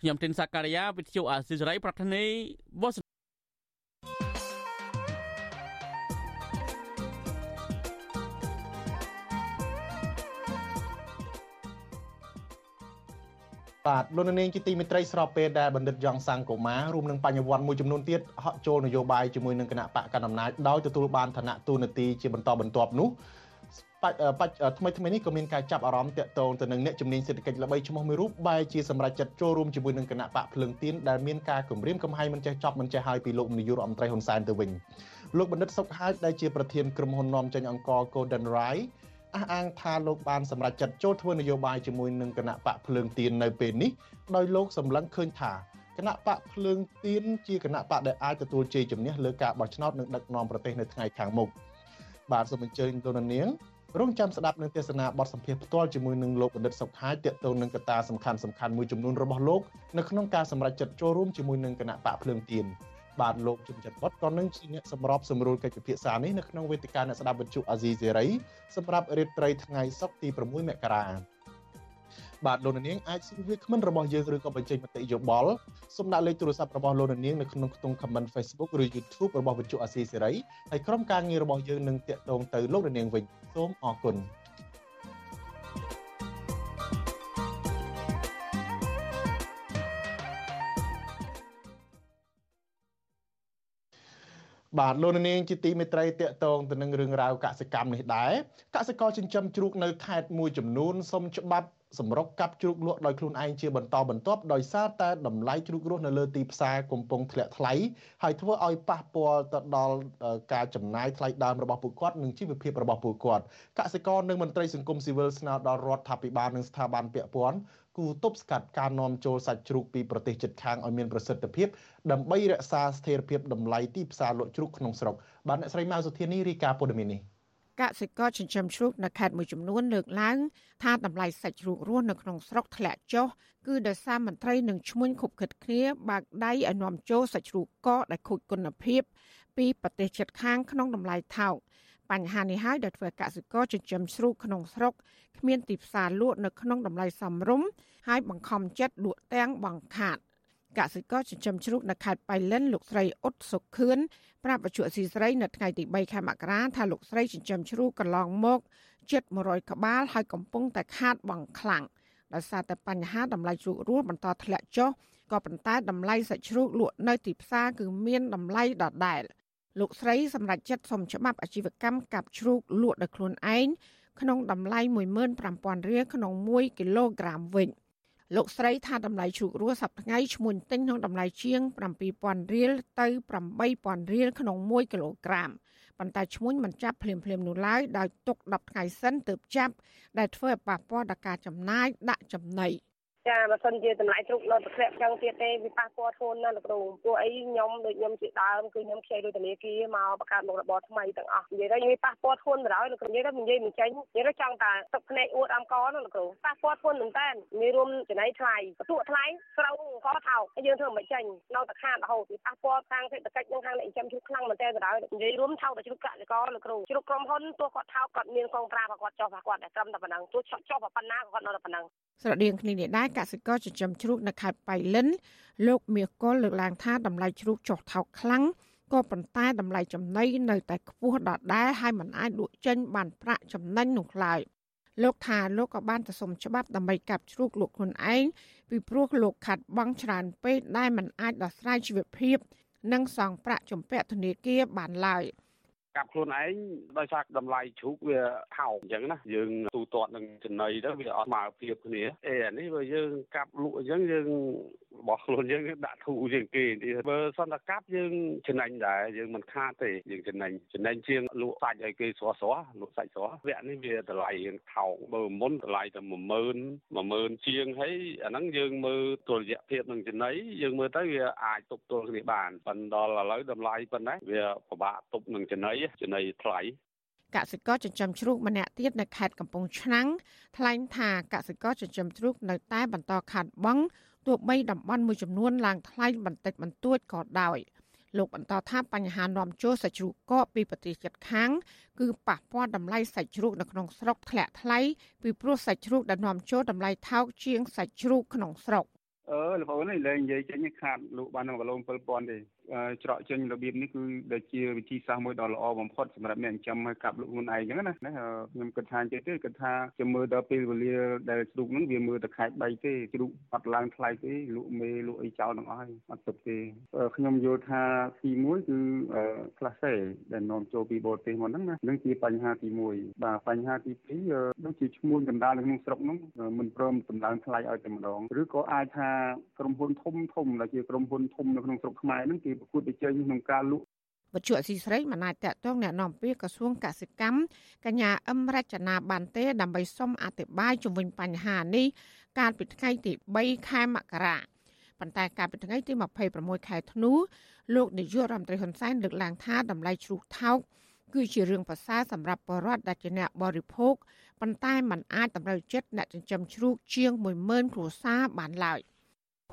ខ្ញុំទីនសាការីយ៉ាវិទ្យុអាស៊ីសេរីប្រធានីវ៉ា បាទលោកនាងជាទីមេត្រីស្របពេលដែលបណ្ឌិតយ៉ងសាំងកូម៉ារួមនឹងបញ្ញវន្តមួយចំនួនទៀតហក់ចូលនយោបាយជាមួយនឹងគណៈបកកណ្ដាលអំណាចដោយទទួលបានឋានៈទូនាទីជាបន្តបន្ទាប់នោះបច្ចថ្មីថ្មីនេះក៏មានការចាប់អារម្មណ៍តាក់ទងទៅនឹងអ្នកជំនាញសេដ្ឋកិច្ចល្បីឈ្មោះមួយរូបបែរជាសម្រាប់ចិត្តចូលរួមជាមួយនឹងគណៈបកភ្លើងទៀនដែលមានការគម្រាមកំហែងមិនចេះចប់មិនចេះហើយពីលោកនាយករដ្ឋមន្ត្រីហ៊ុនសែនទៅវិញលោកបណ្ឌិតសុកហាជដែលជាប្រធានក្រុមហ៊ុននាំចេញអង្គរ Golden Rai អះអាងថាលោកបានសម្រេចចិត្តចូលធ្វើនយោបាយជាមួយនឹងគណៈបកភ្លើងទៀននៅពេលនេះដោយលោកសម្លឹងឃើញថាគណៈបកភ្លើងទៀនជាគណៈបកដែលអាចទទួលជ័យជំនះលើការបោះឆ្នោតនិងដឹកនាំប្រទេសនៅថ្ងៃខាងមុខបាទសូមអញ្ជើញលោកនាងរងចាំស្ដាប់នឹងទេសនាបទសម្ភាសផ្ទាល់ជាមួយនឹងលោកបណ្ឌិតសុខហាយទាក់ទងនឹងកត្តាសំខាន់សំខាន់មួយចំនួនរបស់លោកនៅក្នុងការសម្រេចចិត្តចូលរួមជាមួយនឹងគណៈបកភ្លើងទៀន បាទលោកជំចិនវត្តក៏នឹងជាអ្នកសម្របសម្រួលកិច្ចពិភាក្សានេះនៅក្នុងវេទិកាអ្នកស្ដាប់វិទ្យុអាស៊ីសេរីសម្រាប់រាត្រីថ្ងៃសុក្រទី6មករាបាទលោកនាងអាចសួរវាគ្មិនរបស់យើងឬក៏បញ្ចេញមតិយោបល់សូមដាក់លេខទូរស័ព្ទរបស់លោកនាងនៅក្នុងខ្ទង់ comment Facebook ឬ YouTube របស់វិទ្យុអាស៊ីសេរីហើយក្រុមការងាររបស់យើងនឹងតាក់ទងទៅលោកនាងវិញសូមអរគុណ បាទលោកនាងជាទីមេត្រីតកតងទៅនឹងរឿងរ៉ាវកសិកម្មនេះដែរកសិករចិញ្ចឹមជ្រូកនៅខេត្តមួយចំនួនសុំច្បាប់សម្រុកកាប់ជ្រូកលក់ដោយខ្លួនឯងជាបន្តបន្ទាប់ដោយសារតែតម្លៃជ្រូករស់នៅលើទីផ្សារកំពុងធ្លាក់ថ្លៃហើយធ្វើឲ្យប៉ះពាល់ទៅដល់ការចំណាយថ្លៃដើមរបស់ពួកគាត់និងជីវភាពរបស់ពួកគាត់កសិករនិងមន្ត្រីសង្គមស៊ីវិលស្នើដល់រដ្ឋាភិបាលនិងស្ថាប័នពាក់ព័ន្ធ គូទប់ស្កាត់ការនាំចូលសាច់ជ្រូកពីប្រទេសជិតខាងឲ្យមានប្រសិទ្ធភាពដើម្បីរក្សាស្ថិរភាពតម្លៃទីផ្សារលក់ជ្រូកក្នុងស្រុកបាទអ្នកស្រីម៉ៅសុធានីរាយការណ៍ព័ត៌មាននេះកសិករចិញ្ចឹមជ្រូកនៅខេត្តមួយចំនួនលើកឡើងថាតម្លៃសាច់ជ្រូករស់នៅក្នុងស្រុកធ្លាក់ចុះគឺដោយសារមន្ត្រីនឹងឈ្មួញខុបខិតគ្នាបើកដៃឲ្យនាំចូលសាច់ជ្រូកកដែលខូចគុណភាពពីប្រទេសជិតខាងក្នុងតម្លៃថោក បញ្ហានេះហើយដែលធ្វើកសិករចិញ្ចឹមជ្រូកក្នុងស្រុកគ្មានទីផ្សារលក់នៅក្នុងតម្លៃសមរម្យហើយបង្ខំចិត្តលក់ទាំងបង្ខាតកសិករចិញ្ចឹមជ្រូកនៅខេត្តបៃលិនលោកស្រីអ៊ុតសុខឿនប្រាប់បច្ចុប្បន្នស៊ីស្រីនៅថ្ងៃទី3ខែមករាថាលោកស្រីចិញ្ចឹមជ្រូកកន្លងមកជិត100ក្បាលហើយកំពុងតែខាតបង់ខ្លាំងដោយសារតែបញ្ហាតម្លៃជ្រូករស់បន្តធ្លាក់ចុះក៏ប៉ុន្តែតម្លៃសាច់ជ្រូកលក់នៅទីផ្សារគឺមានតម្លៃដដែល លោកស្រីសម្រាប់ចិត្តសុំច្បាប់អាជីវកម្មកាប់ជ្រូកលក់ដោយខ្លួនឯងក្នុងតម្លៃ15000រៀលក្នុង1គីឡូក្រាមវិញលោកស្រីថាតម្លៃជ្រូករស់សប្តាហ៍ថ្ងៃឈ្មួញទិញក្នុងតម្លៃជាង7000រៀលទៅ8000រៀលក្នុង1គីឡូក្រាមប៉ុន្តែឈ្មួញមិនចាប់ភ្លាមភ្លាមនោះឡើយដោយទុក10ថ្ងៃសិនទើបចាប់ដែលធ្វើឲ្យប៉ះពាល់ដល់ការចំណាយដាក់ចំណី ចាបើសិនជាតម្លៃជ្រូកនៅតែធ្លាក់ចឹងទៀតទេវាប៉ះពាល់ធ្ងន់ណាស់លោកគ្រូពួកអីខ្ញុំដូចខ្ញុំជាដើមគឺខ្ញុំខ្ចីលុយធនាគារមកបង្កើតមុខរបរថ្មីទាំងអស់និយាយទៅវាប៉ះពាល់ធ្ងន់ទៅហើយលោកគ្រូនិយាយទៅនិយាយមិនចេញនិយាយទៅចង់តែទឹកភ្នែកអួតអំកនោះលោកគ្រូប៉ះពាល់ធ្ងន់មែនតើមានរួមចំណៃថ្លៃបន្ទុកថ្លៃស្រូវអង្គថោកហើយយើងធ្វើមិនចេញនៅតែខាតរហូតវាប៉ះពាល់ខាងសេដ្ឋកិច្ចនិងខាងអ្នកចិញ្ចឹមជ្រូកខ្លាំងមែនតើទៅហើយនិយាយរួមថោកតែជ្រូកកសិករលោកគ្រូជ្រូកក្រុមហ៊ុនទោះគាត់ថោកគាត់មានកងប្រាគាត់ចោះគាត់តែត្រឹមតែប៉ុណ្ណឹងទោះចោះប៉ុណ្ណាក៏គាត់នៅតែប៉ុណ្ណឹងស្រដៀងគ្នានេះដែរកសិករចិញ្ចឹមជ្រូកនៅខេត្តបៃលិន លោកមាសកុលលើកឡើងថាតម្លៃជ្រូកចុះថោកខ្លាំងក៏ប៉ុន្តែតម្លៃចំណីនៅតែខ្ពស់ដដែលហើយមិនអាចលក់ចេញបានប្រាក់ចំណេញនោះឡើយលោកថាលោកក៏បានទៅសុំច្បាប់ដើម្បីកាប់ជ្រូកលក់ខ្លួនឯងពីព្រោះលោកខាត់បង់ច្រើនពេកដែលមិនអាចដោះស្រាយជីវភាព និងសងប្រាក់ជំពាក់ធនាគារបានឡើយ។ កាប់ខ្លួនឯងដោយសារតម្លៃជ្រូកវាថោកអញ្ចឹងណាយើងទូទាត់នឹងចំណីទៅវាអត់ស្មើភាពគ្នាអេអានេះបើយើងកាប់លក់អញ្ចឹងយើងរបស់ខ្លួនយើងដាក់ធូរជាងគេបើសន្តិកាប់យើងចំណេញដែរយើងមិនខាតទេយើងចំណេញចំណេញជាងលក់សាច់ឲ្យគេស្រស់ស្រស់លក់សាច់ស្រស់វគ្គនេះវាតម្លៃយើងថោកបើមុនតម្លៃតែ10000 10000ជាងហើយអាហ្នឹងយើងមើលទុលយៈភាពនឹងចំណីយើងមើលទៅវាអាចទប់ទល់គ្នាបានប៉ុន្តែដល់ឥឡូវតម្លៃប៉ុណ្ណេះវាពិបាកទប់នឹងចំណីចំណីថ្លៃកសិករចិញ្ចឹមជ្រូកម្នាក់ទៀតនៅខេត្តកំពង់ឆ្នាំងថ្លែងថាកសិករចិញ្ចឹមជ្រូកនៅតែបន្តខាត់បងទោះបីតំបន់មួយចំនួនឡើងថ្លៃបន្តិចបន្តួចក៏ដោយលោកបន្តថាបញ្ហានាំចូលសាច់ជ្រូកកកពីប្រទេសជិតខាង គឺប៉ះពាល់តម្លៃសាច់ជ្រូកនៅក្នុងស្រុកធ្លាក់ថ្លៃពីព្រោះសាច់ជ្រូកដែលនាំចូលតម្លៃថោកជាងសាច់ជ្រូកក្នុងស្រុកអឺលោកប្អូននេះលែងនិយាយចេញខាតលក់បាន1គីឡូ7000ទេ ច្រកចេញរបៀបនេះគឺដែលជាវិធីសាស្ត្រមួយដ៏ល្អបំផុតសម្រាប់អ្នកចិញ្ចឹមឲ្យកាប់លក់ខ្លួនឯងអញ្ចឹងណាខ្ញុំគិតថាចេះទេគិតថាចាំមើលដល់ពេលវេលាដែលជ្រូកហ្នឹងវាមើលតែខែ3ទេជ្រូកអត់ឡើងថ្លៃទេលក់មេលក់អីចោលទាំងអស់ហើយអត់ទុកទេខ្ញុំយល់ថាទី1គឺក្លាសេដែលនាំចូលពីបរទេសមកហ្នឹងណានឹងជាបញ្ហាទី1បាទបញ្ហាទី2ដូចជាឈ្មោះកណ្ដាលនៅក្នុងស្រុកហ្នឹងមិនព្រមតម្លើងថ្លៃឲ្យតែម្ដងឬក៏អាចថាក្រុមហ៊ុនធំធំដែលជាក្រុមហ៊ុនធំនៅក្នុងស្រុកខ្មែរហ្នឹងគេប្រកួតប្រជែងក្នុងការលក់វត្ថុអសីស្រីមិនអាចតកតងแนะនាំពាក្យក្រសួងកសិកម្មកញ្ញាអឹមរចនាបានទេដើម្បីសុំអធិប្បាយជំវិញបញ្ហានេះកាលពីថ្ងៃទី3ខែមករាប៉ុន្តែកាលពីថ្ងៃទី26ខែធ្នូលោកនាយករដ្ឋមន្ត្រីហ៊ុនសែនលើកឡើងថាតម្លៃជ្រូកថោកគឺជារឿងប្រសើរសម្រាប់បរិវត្តដែលជាអ្នកបរិភោគប៉ុន្តែมันអាចតម្រូវចិត្តអ្នកចិញ្ចឹមជ្រូកជាង10000គ្រួសារបានឡើយ។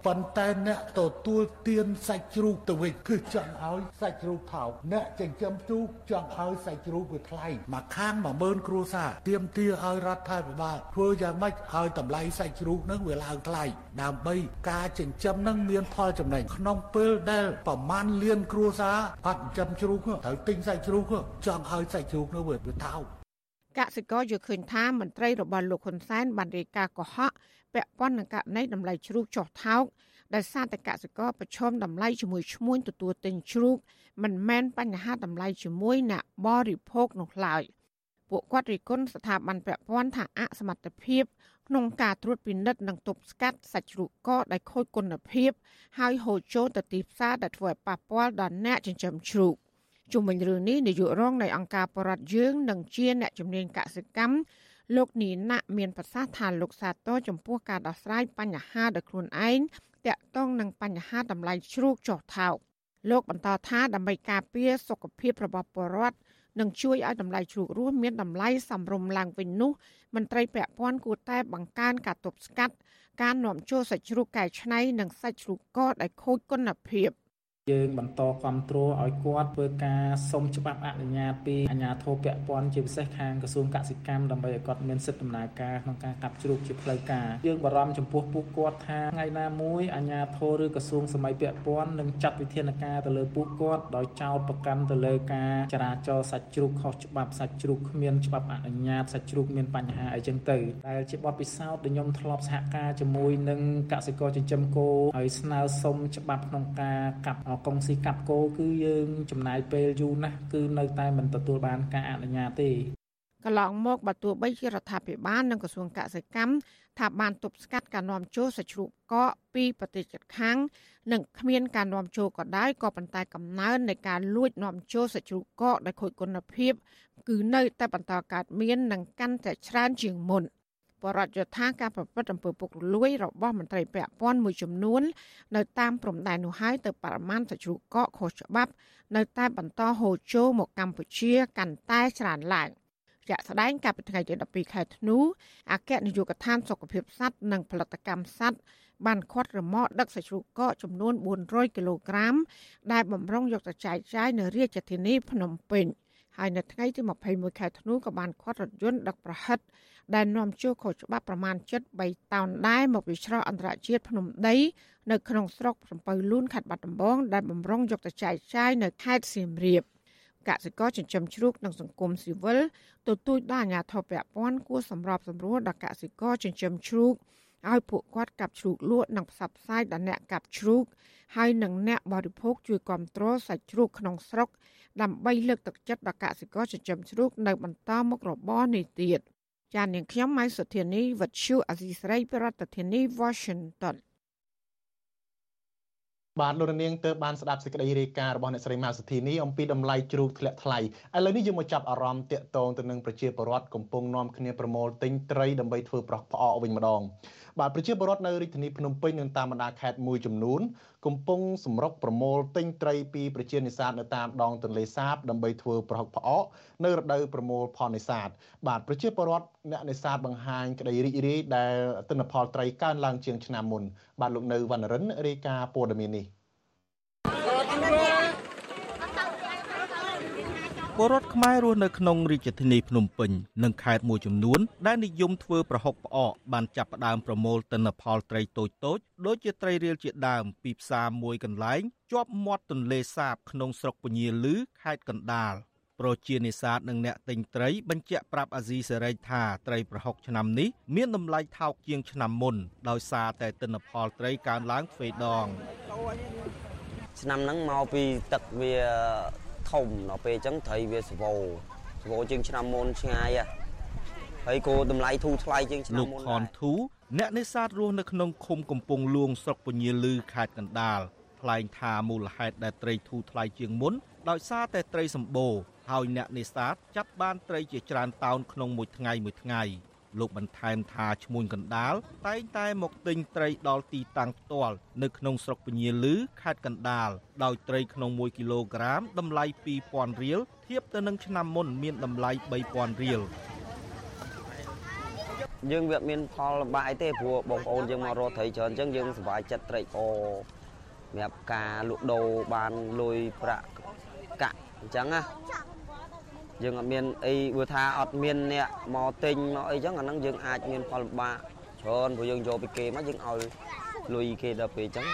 ប៉ុន្តែអ្នកទទួលទានសាច់ជ្រូកទៅវិញគឺចង់ឲ្យសាច់ជ្រូកថោកអ្នកចិញ្ចឹមជ្រូកចង់ឲ្យសាច់ជ្រូកវាថ្លៃមកខាង10000គ្រួសារទៀមទាឲ្យរដ្ឋាភិបាលធ្វើយ៉ាងម៉េចឲ្យតម្លៃសាច់ជ្រូកនឹងវាឡើងថ្លៃដើម្បីការចិញ្ចឹមនឹងមានផលចំណេញក្នុងពេលដែលប្រមាណលានគ្រួសារអត់ចិញ្ចឹមជ្រូកត្រូវទិញសាច់ជ្រូកចង់ឲ្យសាច់ជ្រូកនោះវាថោក កសិករយល់ឃើញថាមន្ត្រីរបស់លោកហ៊ុនសែនបានរាយការណ៍កុហកពាក់ព័ន្ធនឹងករណីតម្លៃជ្រូកចុះថោកដោយសារតែកសិករប្រឈមតម្លៃជាមួយឈ្មួញទទួលទិញជ្រូកមិនមែនបញ្ហាតម្លៃជាមួយអ្នកបរិភោគនោះឡើយពួកគាត់រិះគន់ស្ថាប័នពាក់ព័ន្ធថាអសមត្ថភាពក្នុងការត្រួតពិនិត្យនិងទប់ស្កាត់សាច់ជ្រូកកកដែលខូចគុណភាព ហើយហូរចូលទៅទីផ្សារដែលធ្វើឲ្យប៉ះពាល់ដល់អ្នកចិញ្ចឹមជ្រូក ជុំវិញរឿងនេះនាយករងនៃអង្គការបរដ្ឋយើងនិងជាអ្នកជំនាញកសិកម្មលោកនីណាក់មានប្រសាសន៍ថាលោកសាទរចំពោះការដោះស្រាយបញ្ហាដោយខ្លួនឯងតាក់ទងនឹងបញ្ហាតម្លៃជ្រូកចុះថោកលោកបន្តថាដើម្បីការពារសុខភាពរបស់ប្រជាពលរដ្ឋនិងជួយឲ្យតម្លៃជ្រូករស់មានតម្លៃសមរម្យឡើងវិញនោះមន្ត្រីពាក់ព័ន្ធគួរតែបង្កើនការទប់ស្កាត់ការនាំចូលសាច់ជ្រូកកែច្នៃនិងសាច់ជ្រូកកកដែលខូចគុណភាព យើងបន្តគ្រប់គ្រងឲ្យគាត់ធ្វើការសុំច្បាប់អនុញ្ញាតពីអាជ្ញាធរពាក់ព័ន្ធជាពិសេសខាងក្រសួងកសិកម្មដើម្បីឲ្យគាត់មានសិទ្ធិដំណើរការក្នុងការកាប់ជ្រូកជាផ្លូវការយើងបារម្ភចំពោះពួកគាត់ថាថ្ងៃណាមួយអាជ្ញាធរឬក្រសួងសម័យពាក់ព័ន្ធនឹងចាត់វិធានការទៅលើពួកគាត់ដោយចោទប្រកាន់ទៅលើការចរាចរសាច់ជ្រូកខុសច្បាប់សាច់ជ្រូកគ្មានច្បាប់អនុញ្ញាតសាច់ជ្រូកមានបញ្ហាអីចឹងទៅដែលជាបទពិសោធន៍ដែលខ្ញុំធ្លាប់សហការជាមួយនឹងកសិករចិញ្ចឹមគោហើយស្នើសុំច្បាប់ក្នុងការកាប់កុងស៊ីកាប់គោគឺយើងចំណាយពេលយូរណាស់គឺនៅតែមិនទទួលបានការអនុញ្ញាតទេកន្លងមកបើទោះបីជារដ្ឋាភិបាលនិងក្រសួងកសិកម្មថាបានទប់ស្កាត់ការនាំចូលសាច់ជ្រូកកកពីប្រទេសជិតខាងនិងគ្មានការនាំចូលក៏ដោយក៏ប៉ុន្តែកំណើននៃការលួចនាំចូលសាច់ជ្រូកកកដោយខូចគុណភាព គឺនៅតែបន្តកើតមាននិងកាន់តែច្រើនជាងមុន បរដ្ឋយថាការប្រព្រឹត្តអំពើពុករលួយរបស់មន្ត្រីពាក់ព័ន្ធមួយចំនួន នៅតាមព្រំដែននោះហើយទៅបរិមាណសាច់ជ្រូកកកខុសច្បាប់ នៅតែបន្តហូរចូលមកកម្ពុជាកាន់តែច្រើនឡើងជាក់ស្ដែងកាលពីថ្ងៃទី12ខែធ្នូអគ្គនាយកដ្ឋានសុខភាពសត្វនិងផលិតកម្មសត្វបានខាត់រមាក់ដឹកសាច់ជ្រូកកកចំនួន400គីឡូក្រាមដែលបំរុងយកទៅចែកចាយនៅរាជធានីភ្នំពេញ ហើយនៅថ្ងៃទី21ខែធ្នូក៏បានខាត់រថយន្តដឹកប្រហិតដែលនាំចូលខុសច្បាប់ប្រមាណ73តោនដែរមកពីច្រកអន្តរជាតិភ្នំដី នៅក្នុងស្រុកសំពៅលួនខេត្តបាត់ដំបងដែលបំរុងយកទៅចែកចាយនៅខេត្តសៀមរាបកសិករចិញ្ចឹមជ្រូកនិងសង្គមស៊ីវិលទទូចដល់អាជ្ញាធរពាក់ព័ន្ធគួរសម្របសម្រួលដល់កសិករចិញ្ចឹមជ្រូកឲ្យពួកគាត់កាប់ជ្រូកលក់និងផ្សព្វផ្សាយដល់អ្នកកាប់ជ្រូកហើយនិងអ្នកបរិភោគជួយគ្រប់គ្រងសាច់ជ្រូកក្នុងស្រុក ដើម្បីលើកទឹកចិត្តដល់កសិករចិញ្ចឹមជ្រូកនៅបន្តមុខរបរនេះទៀត។ចាននាងខ្ញុំម៉ៃសុធានីវັດឈូអេស៊ីស្រីប្រធានាធិបតី Washington បាទលោកនាងទើបបានស្ដាប់សេចក្តីរាយការណ៍របស់អ្នកស្រីម៉ៅសុធីនីអំពីតម្លៃជ្រូកធ្លាក់ថ្លៃឥឡូវនេះយើងមកចាប់អារម្មណ៍តាក់ទងទៅនឹងប្រជាពលរដ្ឋកំពុងនាំគ្នាប្រមូលទិញត្រីដើម្បីធ្វើប្រោះផ្អកវិញម្ដង បាទប្រជាពលរដ្ឋនៅរាជធានីភ្នំពេញនិងតាមបណ្ដាខេត្តមួយចំនួនកំពុងសម្រុកប្រមូលទិញត្រីពីប្រជានេសាទនៅតាមដងទន្លេសាបដើម្បីធ្វើប្រហុកផ្អកនៅរដូវប្រមូលផលនេសាទបាទប្រជាពលរដ្ឋអ្នកនេសាទបង្ហាញក្តីរីករាយដែលទិន្នផលត្រីកើនឡើងជាងឆ្នាំមុនបាទលោកនៅវណ្ណរិនរាយការណ៍ព័ត៌មាននេះ ពលរដ្ឋខ្មែររស់នៅក្នុងរាជធានីភ្នំពេញនិងខេត្តមួយចំនួន ដែលនិយមធ្វើប្រហុកផ្អកបានចាប់ផ្ដើមប្រមូលទិន្នផលត្រីតូចតូចដូចជាត្រីរៀលជាដើមពីផ្សារមួយកន្លែងជាប់មាត់ទន្លេសាបក្នុងស្រុកពញាលឺខេត្តកណ្ដាលប្រជានេសាទនិងអ្នកទិញត្រីបញ្ជាក់ប្រាប់អាស៊ីសេរីថាត្រីប្រហុកឆ្នាំនេះមានតម្លៃថោកជាងឆ្នាំមុនដោយសារតែទិន្នផលត្រីកើនឡើងទ្វេដងឆ្នាំហ្នឹងមកពីទឹកវា ធំដល់ពេលអញ្ចឹងត្រីវាសវោសវោជាងឆ្នាំមុនឆ្ងាយហើយគោតម្លៃធូរថ្លៃជាងឆ្នាំមុនលោកខនធូអ្នកនេសាទរស់នៅក្នុងឃុំកំពង់លួងស្រុកពញាលឺខេត្តកណ្ដាលថ្លែងថាមូលហេតុដែលត្រីធូរថ្លៃជាងមុនដោយសារតែត្រីសម្បូរហើយអ្នកនេសាទចាប់បានត្រីជាច្រើនតោនក្នុងមួយថ្ងៃមួយថ្ងៃ លោកបន្ថែមថាឈ្មួញកណ្ដាលតែងតែមកទិញត្រីដល់ទីតាំងផ្ទាល់នៅក្នុងស្រុកពញាលឺខេត្តកណ្ដាលដោយត្រីក្នុង1គីឡូក្រាមតម្លៃ2000រៀលធៀបទៅនឹងឆ្នាំមុនមានតម្លៃ3000រៀលយើងវាមានផលលំបាកអីទេព្រោះបងប្អូនយើងមករកត្រីច្រើនអញ្ចឹងយើងសប្បាយចិត្តត្រីអូសម្រាប់ការលក់ដូរបានលុយប្រាក់កាក់អញ្ចឹងណា យើងអត់មានអីបើថាអត់មានអ្នកមកទិញមកអីចឹងអាហ្នឹងយើងអាចមានផលលំបាកច្រើនព្រោះយើងយកពីគេមកយើងឲ្យលុយគេដល់ពេលអញ្ចឹង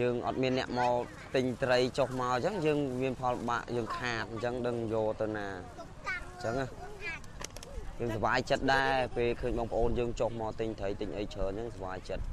យើងអត់មានអ្នកមកទិញត្រីចុះមកអញ្ចឹងយើងមានផលលំបាកយើងខាតអញ្ចឹងដឹងយកទៅណាអញ្ចឹងណាយើងសុបាយចិត្តដែរពេលឃើញបងប្អូនយើងចុះមកទិញត្រីទិញអីច្រើនអញ្ចឹងសុបាយចិត្ត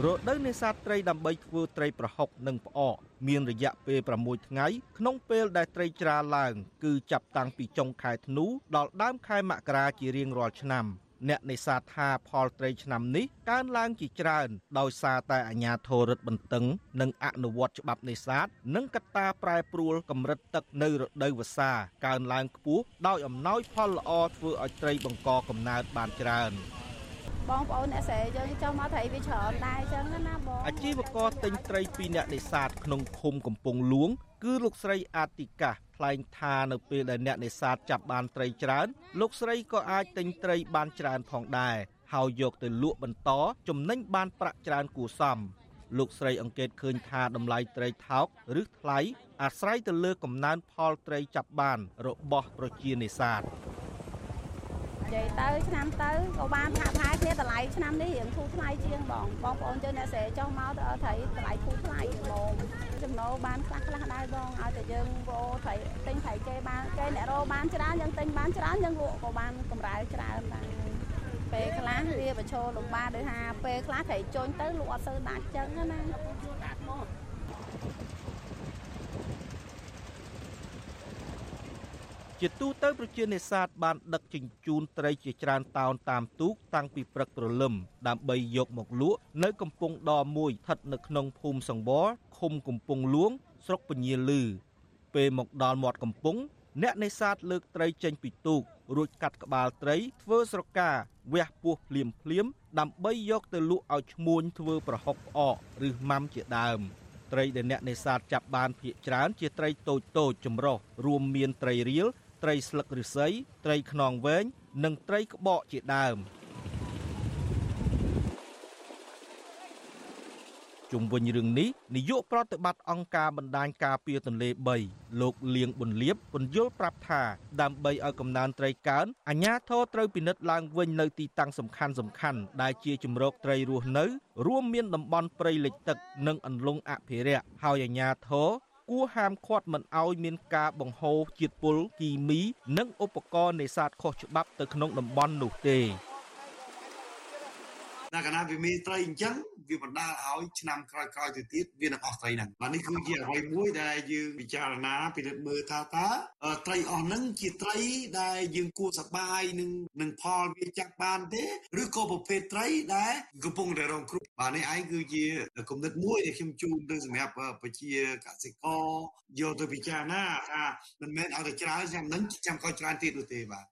រដូវនេសាទត្រីដើម្បីធ្វើត្រីប្រហុកនិងផ្អកមានរយៈពេល6ថ្ងៃក្នុងពេលដែលត្រីច្រាឡើង គឺចាប់តាំងពីចុងខែធ្នូដល់ដើមខែមករាជារៀងរាល់ឆ្នាំអ្នកនេសាទថាផលត្រីឆ្នាំនេះកើនឡើងជាច្រើនដោយសារតែអាជ្ញាធររដ្ឋបន្ទឹង និងអនុវត្តច្បាប់នេសាទនិងកត្តាប្រែប្រួលកម្រិតទឹកនៅរដូវវស្សាកើនឡើងខ្ពស់ដោយអំណោយផលល្អធ្វើឲ្យត្រីបង្កកំណើតបានច្រើន បងប្អូនអ្នកស្រែយើងចង់មកត្រីវាច្រើនដែរអញ្ចឹងណាបងអាជីវករទិញត្រីពីអ្នកនេសាទក្នុងឃុំកំពង់លួង គឺលោកស្រីអាតិកាថ្លែងថានៅពេលដែលអ្នកនេសាទចាប់បានត្រីច្រើន លោកស្រីក៏អាចទិញត្រីបានច្រើនផងដែរហហើយយកទៅលក់បន្តចំណេញបានប្រាក់ច្រើនគួរសមលោកស្រីអង្កេតឃើញថាតម្លៃត្រីថោកឬថ្លៃអាស្រ័យទៅលើកំណើនផលត្រីចាប់បានរបស់ប្រជានេសាទ និយាយទៅឆ្នាំទៅក៏បានថាថែគ្នាតម្លៃឆ្នាំនេះរៀងធូរថ្លៃជាងបងបងប្អូនយើងអ្នកស្រែចុះមកទៅត្រីតម្លៃធូរថ្លៃហ្មងចំណូលបានខ្លះខ្លះដែរបងឲ្យតែយើងរោត្រីទិញត្រីគេបានគេអ្នករោបានច្រើនយើងទិញបានច្រើនយើងលក់ក៏បានកម្រៃច្រើនដែរពេលខ្លះវាបញ្ឈរលំបាកដូចថាពេលខ្លះត្រីជន់ទៅលក់អត់សូវដាច់ចឹងណា ជាទូទៅប្រជានេសាទបានដឹកជញ្ជូនត្រីជាច្រើនតោនតាមទូកតាំងពីព្រឹកព្រលឹមដើម្បីយកមកលក់នៅកំពង់ដមួយស្ថិតនៅក្នុងភូមិសង្វរឃុំកំពង់លួង ស្រុកពញាលឺពេលមកដល់មាត់កំពង់អ្នកនេសាទលើកត្រីចេញពីទូករួចកាត់ក្បាលត្រីធ្វើស្រកាវះពោះភ្លាមភ្លាមដើម្បីយកទៅលក់ឲ្យឈ្មួញធ្វើប្រហុកផ្អកឬម៉ាំជាដើមត្រីដែលអ្នកនេសាទចាប់បានភាគច្រើនជាត្រីតូចតូចចម្រុះរួមមានត្រីរៀល ត្រីស្លឹកឫស្សី ត្រីខ្នងវែងនិងត្រីក្បកជាដើមជុំវិញរឿងនេះនាយកប្រតិបត្តិអង្គការបណ្ដាញការពារទន្លេ3លោកលៀងប៊ុនលៀបពន្យល់ប្រាប់ថាដើម្បីឲ្យកំណើនត្រីកើនអាជ្ញាធរត្រូវពិនិត្យឡើងវិញនៅទីតាំងសំខាន់សំខាន់ដែលជាជំរកត្រីរស់នៅ រួមមានតំបន់ព្រៃលិចទឹក និងអន្លង់អភិរក្សហើយអាជ្ញាធរ គួរហាមឃាត់មិនឲ្យមានការបង្ហូរជាតិពុលគីមី និងឧបករណ៍នេសាទខុសច្បាប់ទៅក្នុងតំបន់នោះទេ តែកាលណាវាមានត្រីអញ្ចឹងវាបណ្ដាលឲ្យឆ្នាំក្រោយៗទៅទៀតវានឹងអស់ត្រីហ្នឹងបាទនេះគឺជាអ្វីមួយដែលយើងពិចារណាពិនិត្យមើលថាតើត្រីអស់ហ្នឹងជាត្រីដែលយើងគួរសប្បាយនឹងនឹងផលវាចាក់បានទេឬក៏ប្រភេទត្រីដែលកំពុងតែរងគ្រោះបាទនេះឯងគឺជាគំនិតមួយដែលខ្ញុំជូនទៅសម្រាប់ប្រជាកសិករយកទៅពិចារណាថាមិនមែនឲ្យតែច្រើនឆ្នាំហ្នឹងចាំក្រោយច្រើនទៀតនោះទេបាទ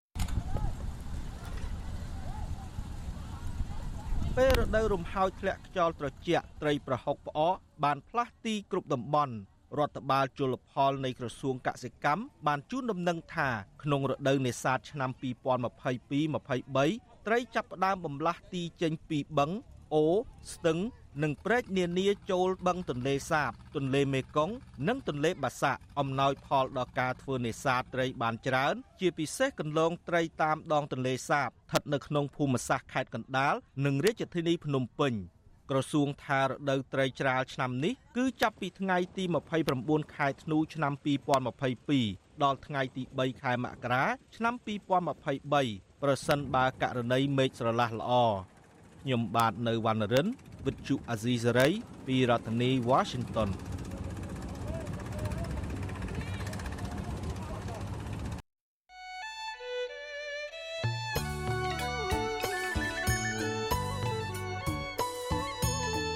ពេលរដូវរំហោចធ្លាក់ខ្យល់ត្រជាក់ត្រីប្រហុកផ្អកបានផ្លាស់ទីគ្រប់តំបន់រដ្ឋបាលជលផលនៃក្រសួងកសិកម្មបានជូនដំណឹងថាក្នុងរដូវនេសាទឆ្នាំ2022-23ត្រីចាប់ផ្ដើមបំលាស់ទីចេញពីបឹងអូស្ទឹង និងព្រែកនានាចូលបឹងទន្លេសាប ទន្លេមេគង្គនិងទន្លេបាសាក់អំណោយផលដល់ការធ្វើនេសាទត្រីបានច្រើន ជាពិសេសកន្លងត្រីតាមដងទន្លេសាបស្ថិតនៅក្នុងភូមិសាស្ត្រខេត្តកណ្ដាលនិងរាជធានីភ្នំពេញក្រសួងថារដូវត្រីច្រាលឆ្នាំនេះគឺចាប់ពីថ្ងៃទី29ខែធ្នូឆ្នាំ2022ដល់ថ្ងៃទី3ខែមករាឆ្នាំ2023ប្រសិនបើករណីមេឃស្រឡះល្អខ្ញុំបាទនៅវណ្ណរិន វិទ្យុអាស៊ីសេរីពីរដ្ឋធានី Washington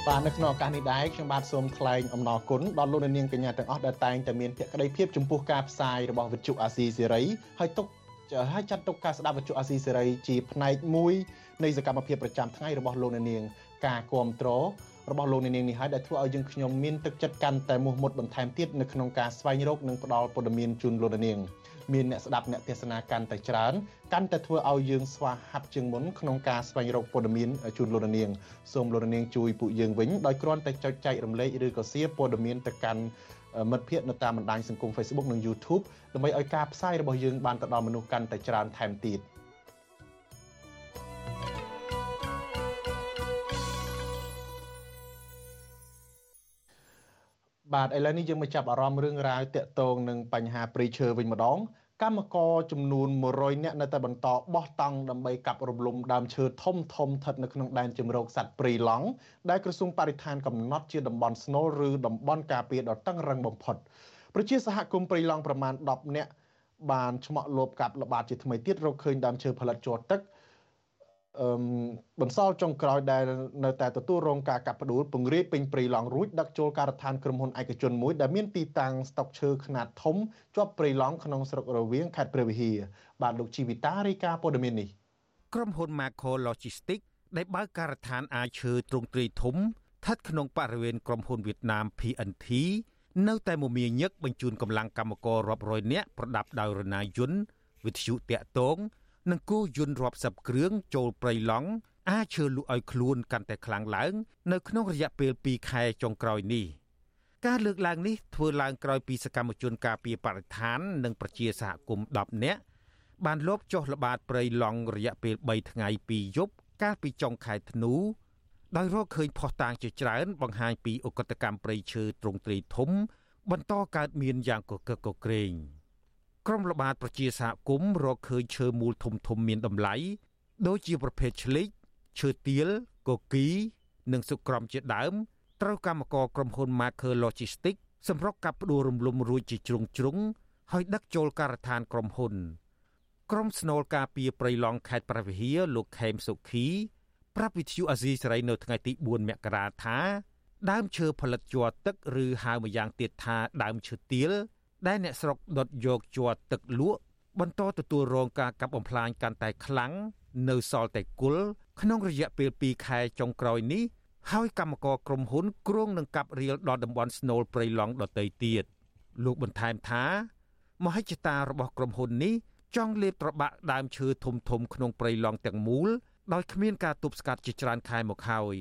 បាទនៅក្នុងឱកាសនេះដែរខ្ញុំបាទសូមថ្លែងអំណរគុណដល់លោកនាងកញ្ញាទាំងអស់ដែលតែងតែមានភក្ដីភាពចំពោះការផ្សាយរបស់វិទ្យុអាស៊ីសេរីហើយទុកហើយចាត់ទុកការស្ដាប់វិទ្យុអាស៊ីសេរីជាផ្នែកមួយនៃសកម្មភាពប្រចាំថ្ងៃរបស់លោកនាង ការគ្រប់គ្រងរបស់លោកនាងនេះហើយដែលធ្វើឲ្យយើងខ្ញុំមានទឹកចិត្តកាន់តែមោះមុតបន្ថែមទៀតនៅក្នុងការស្វែងរកនិងផ្តល់ព័ត៌មានជូនលោកនាងមានអ្នកស្ដាប់អ្នកទេសនាកាន់តែច្រើនកាន់តែធ្វើឲ្យយើងស្វាហាប់ជាងមុនក្នុងការស្វែងរកព័ត៌មានជូនលោកនាងសូមលោកនាងជួយពួកយើងវិញដោយគ្រាន់តែចុចចែករំលែកឬក៏ share ព័ត៌មានទៅកាន់មិត្តភ័ក្តិនៅតាមបណ្ដាញសង្គម Facebook និង YouTube ដើម្បីឲ្យការផ្សាយរបស់យើងបានទៅដល់មនុស្សកាន់តែច្រើនថែមទៀត។ បាទឥឡូវនេះយើងមកចាប់អារម្មណ៍រឿងរ៉ាវតាក់ទងនឹងបញ្ហាព្រៃឈើវិញម្ដងកម្មករចំនួន100នាក់នៅតែបន្តបោះតង់ដើម្បីកាប់រំលំដើមឈើធំធំស្ថិតនៅក្នុងដែនជម្រកសត្វព្រៃឡង់ដែលក្រសួងបរិស្ថានកំណត់ជាតំបន់ស្នូលឬតំបន់ការពារដ៏តឹងរ៉ឹងបំផុតប្រជាសហគមន៍ព្រៃឡង់ប្រមាណ10នាក់បានឆ្មក់លបកាប់ល្បាតជាថ្មីទៀតរកឃើញដើមឈើផលិតជាប់ទឹកអឺ បន្សល់ចុងក្រោយដែលនៅតែទទួលរងការកាប់ផ្ដួលពង្រាយពេញព្រៃឡង់រួចដឹកចូលការដ្ឋានក្រុមហ៊ុនឯកជនមួយដែលមានទីតាំងស្តុកឈើខ្នាតធំជាប់ព្រៃឡង់ក្នុងស្រុករវៀងខេត្តព្រះវិហារបាទលោកជីវិតារាយការណ៍ព័ត៌មាននេះក្រុមហ៊ុន Macro Logistics ដែលបើកការដ្ឋានអាឈើទ្រង់ទ្រាយធំស្ថិតក្នុងបរិវេណក្រុមហ៊ុនវៀតណាម PNT នៅតែមមាញឹកបញ្ជូនកម្លាំងកម្មកររាប់រយនាក់ប្រដាប់ដោយរណាយន្តវិទ្យុតាក់ទង និងគោយន្តរាប់សិបគ្រឿងចូលព្រៃឡង់អាចឈើលក់ឲ្យខ្លួនកាន់តែខ្លាំងឡើង នៅក្នុងរយៈពេល2ខែចុងក្រោយនេះការលើកឡើងនេះធ្វើឡើងក្រោយពីសកម្មជនការពារបរិស្ថាន និងប្រជាសហគមន៍10នាក់បានលបចុះល្បាតព្រៃឡង់រយៈពេល3ថ្ងៃ2យប់កាលពីចុងខែធ្នូដោយរកឃើញផុសតាងជាច្រើន បង្ហាញពីអកតកម្មព្រៃឈើទ្រង់ទ្រាយធំ បន្តកើតមានយ៉ាងកកកក្រែង ក្រុមល្បាតប្រជាសហគមន៍រកឃើញឈើមូលធំធំមានតម្លៃដូចជាប្រភេទឆ្លិចឈើទាលកគី និងសុក្រំជាដើមត្រូវកម្មករក្រុមហ៊ុន Marker Logistics សម្រុកកាប់ផ្ដួលរំលំរួចជាជ្រុងជ្រុងហើយដឹកចូលការដ្ឋានក្រុមហ៊ុនក្រុមស្នូលការពីប្រៃឡង់ខេត្តប្រវៀហាលោកខេមសុខីប្រាប់វិទ្យុអាស៊ីសេរីនៅថ្ងៃទី4មករាថា ដើមឈើផលិតជ័រទឹកឬហៅម្យ៉ាងទៀតថាដើមឈើទាល ដែលអ្នកស្រុកដុតយកជ័រទឹកលក់បន្តទទួលរងការកាប់បំផ្លាញកាន់តែខ្លាំងនៅសល់តែគុលក្នុងរយៈពេល2ខែចុងក្រោយនេះហើយកម្មករក្រុមហ៊ុនគ្រងនឹងកាប់រៀលដល់តំបន់ស្នូលព្រៃឡង់ដទៃទៀតលោកបន្ថែមថា មហិច្ឆតារបស់ក្រុមហ៊ុននេះចង់លេបត្របាក់ដើមឈើធំធំក្នុងព្រៃឡង់ទាំងមូលដោយគ្មានការទប់ស្កាត់ជាច្រើនខែមកហើយ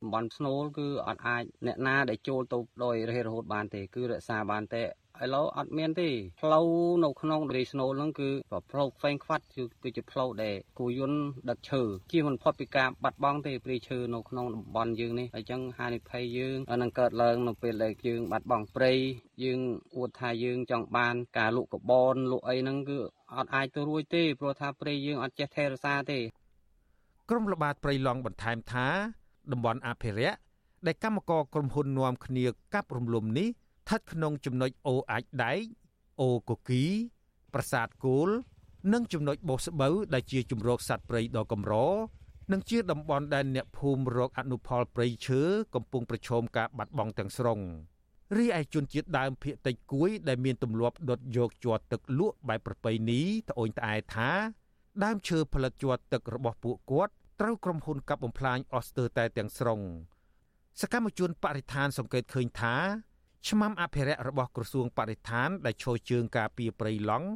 តំបន់ស្នូលគឺអត់អាចអ្នកណាដែលចូលទៅដោយរហេរហូតបានទេគឺរក្សាបានតែ ឥឡូវអត់មានទេផ្លូវនៅក្នុងដេស្នូលហ្នឹងគឺផ្លូវខ្វែងខ្វាត់គឺជាផ្លូវដែលគូយន្តដឹកឈើជាមិនផុតពីការបាត់បង់ទេព្រៃឈើនៅក្នុងតំបន់យើងនេះអញ្ចឹងហានិភ័យយើងនឹងកើតឡើងនៅពេលដែលយើងបាត់បង់ព្រៃយើងអួតថាយើងចង់បានការលក់កបនលក់អីហ្នឹងគឺអត់អាចទៅរួចទេព្រោះថាព្រៃយើងអត់ចេះថែរក្សាទេក្រុមល្បាតព្រៃឡង់បន្ថែមថាតំបន់អភិរក្សដែលកម្មករក្រុមហ៊ុននាំគ្នាកាប់រំលំនេះ ស្ថិតក្នុងចំណុចអូអាចដែកអូកូគី ប្រាសាទគោលនិងចំណុចបោះស្បូវដែលជាជំរកសត្វព្រៃដ៏កម្រនិងជាតំបន់ដែលអ្នកភូមិរកអនុផលព្រៃឈើកំពុងប្រឈមការបាត់បង់ទាំងស្រុងរីឯជនជាតិដើមភាគតិចគួយ ដែលមានទម្លាប់ដុតយកជ័រទឹកលក់បែបប្រពៃណីត្អូញត្អែថា ដើមឈើផលិតជ័រទឹករបស់ពួកគាត់ត្រូវក្រុមហ៊ុនកាប់បំផ្លាញអស់ស្ទើរតែទាំងស្រុងសកម្មជនបរិស្ថានសង្កេតឃើញថា ឆ្មាំអភិរក្សរបស់ក្រសួងបរិស្ថានដែលឈរជើងការពារព្រៃឡង់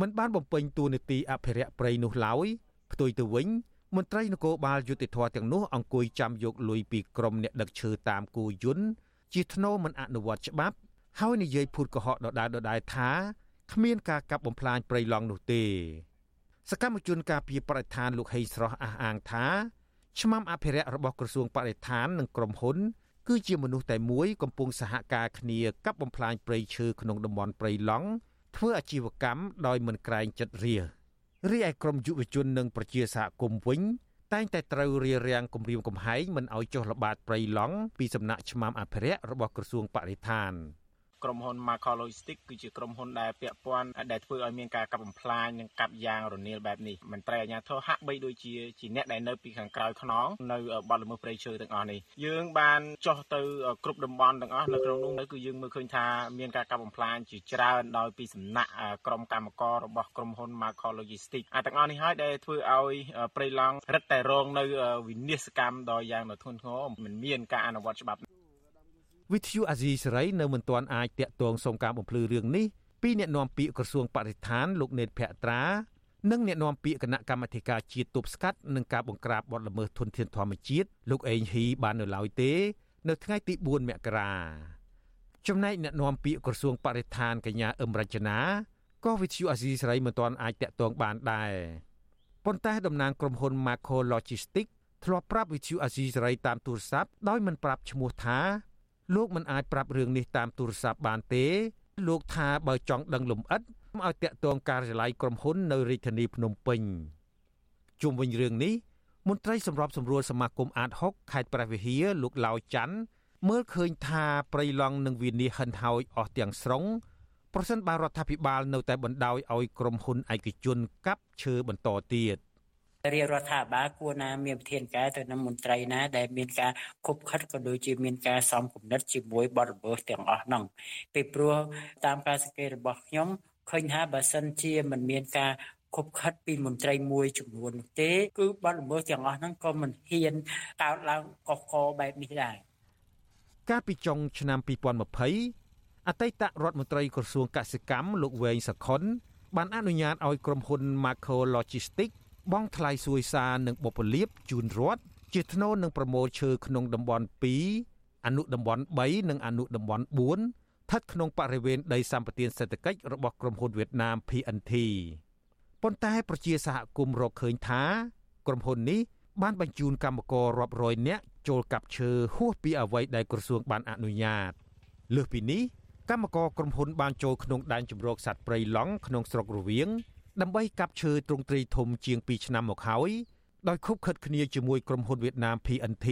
មិនបានបំពេញតួនាទីអភិរក្សព្រៃនោះឡើយផ្ទុយទៅវិញមន្ត្រីនគរបាលយុតិធធទាំងនោះអង្គុយចាំយកលុយពីក្រុមអ្នកដឹកឈើតាមគូយន្តជាធ្នូមិនអនុវត្តច្បាប់ហើយនិយាយភូតកុហកដដែលដដែលថាគ្មានការកាប់បំផ្លាញព្រៃឡង់នោះទេ សកម្មជនការពារបរិស្ថានលោកហេងស្រស់អះអាងថាឆ្មាំអភិរក្សរបស់ក្រសួងបរិស្ថាននិងក្រុមហ៊ុន គឺជាមនុស្សតែមួយកំពុងសហការគ្នាកាប់បំផ្លាញព្រៃឈើក្នុងតំបន់ព្រៃឡង់ធ្វើអាជីវកម្មដោយមិនក្រែងចិត្តរារីឯក្រមយុវជននិងប្រជាសហគមន៍វិញតែងតែត្រូវរៀបរៀងគម្រាមកំហែងមិនឲ្យចុះល្បាតព្រៃឡង់ពីសំណាក់ឆ្មាំអភិរក្សរបស់ក្រសួងបរិស្ថាន។ ក្រុមហ៊ុន Macro Logistics គឺជាក្រុមហ៊ុនដែលពាក់ព័ន្ធដែលធ្វើឲ្យមានការកាប់បំផ្លាញនិងកាប់យ៉ាងរនាលបែបនេះមន្ត្រីអាជ្ញាធរហាក់បីដូចជាជាអ្នកដែលនៅពីខាងក្រៅខ្នងនៅបាត់ល្មើសព្រៃឈើទាំងអស់នេះយើងបានចោះទៅគ្រប់តំបន់ទាំងអស់នៅក្នុងនោះគឺយើងមើលឃើញថាមានការកាប់បំផ្លាញជាច្រើនដោយពីសំណាក់ក្រុមកម្មកររបស់ក្រុមហ៊ុន Macro Logistics អាទាំងអស់នេះហើយដែលធ្វើឲ្យព្រៃឡង់រឹតតែរងនៅវិនិស្សកម្មដ៏យ៉ាងធ្ងន់ធ្ងរមិនមានការអនុវត្តច្បាប់ វិទ្យុអាស៊ីសេរីនៅមិនទាន់អាចតាក់ទងសុំការបំភ្លឺរឿងនេះពីអ្នកនាំពាក្យក្រសួងបរិស្ថានលោកនេតភក្ត្រានិងអ្នកនាំពាក្យគណៈកម្មាធិការជាតិទប់ស្កាត់នឹងការបង្ក្រាបបទល្មើសធនធានធម្មជាតិលោកអេងហ៊ីបាននៅឡើយទេ នៅថ្ងៃទី4មករាចំណែកអ្នកនាំពាក្យក្រសួងបរិស្ថានកញ្ញាអឹមរចនាក៏វិទ្យុអាស៊ីសេរីមិនទាន់អាចតាក់ទងបានដែរប៉ុន្តែតំណាងក្រុមហ៊ុន Macro Logistics ធ្លាប់ប្រាប់វិទ្យុអាស៊ីសេរីតាមទូរស័ព្ទដោយមិនប្រាប់ឈ្មោះថា លោកមិនអាចប្រាប់រឿងនេះតាមទូរស័ព្ទបានទេ លោកថាបើចង់ដឹងលម្អិតឲ្យតាក់ទងការិយាល័យក្រុមហ៊ុននៅរាជធានីភ្នំពេញជុំវិញរឿងនេះមន្ត្រីសម្របសម្រួលសមាគមអាត6ខេត្តព្រះវិហារលោកឡាវច័ន្ទមើលឃើញថាប្រៃឡង់នឹងវិនិច្ឆ័យហិនហោយអស់ទាំងស្រុងប្រសិនបើរដ្ឋាភិបាលនៅតែបណ្ដោយឲ្យក្រុមហ៊ុនឯកជនកាប់ឈើបន្តទៀត។ រាជរដ្ឋាភិបាលគួរណាមានវិធានការទៅនឹងមន្ត្រីណាដែលមានការខុបខិតក៏ដូចជាមានការសំគំនិតជាមួយបរិបទទាំងអស់ហ្នឹងពីព្រោះតាមការសង្កេតរបស់ខ្ញុំឃើញថាបើសិនជាមិនមានការខុបខិតពីមន្ត្រីមួយចំនួនទេ គឺបទល្មើសទាំងអស់ហ្នឹងក៏មិនហ៊ានកើតឡើងកុសកបែបនេះដែរកាលពីចុងឆ្នាំ2020អតីតរដ្ឋមន្ត្រីក្រសួងកសិកម្មលោកវែងសខុនបានអនុញ្ញាតឲ្យក្រុមហ៊ុន Macro Logistics បង់ថ្លៃសួយសារនិងបុព្វលាភជូនរដ្ឋជាថ្នូរនឹងប្រមូលឈើក្នុងតំបន់2អនុតំបន់3និងអនុតំបន់4ស្ថិតក្នុងបរិវេណដីសម្បត្តិសេដ្ឋកិច្ចរបស់ក្រុមហ៊ុនវៀតណាម PNT ប៉ុន្តែប្រជាសហគមន៍រកឃើញថា ក្រុមហ៊ុននេះបានបញ្ជូនកម្មកររាប់រយនាក់ចូលកាប់ឈើហួសពីអ្វីដែលក្រសួងបានអនុញ្ញាតលើសពីនេះកម្មករក្រុមហ៊ុនបានចូលក្នុងដែនជម្រកសត្វព្រៃឡង់ក្នុងស្រុករវៀង ដើម្បីកាប់ឈើទ្រង់ទ្រាយធំជាង2ឆ្នាំមកហើយដោយខុបខិតគ្នាជាមួយក្រុមហ៊ុនវៀតណាម PNT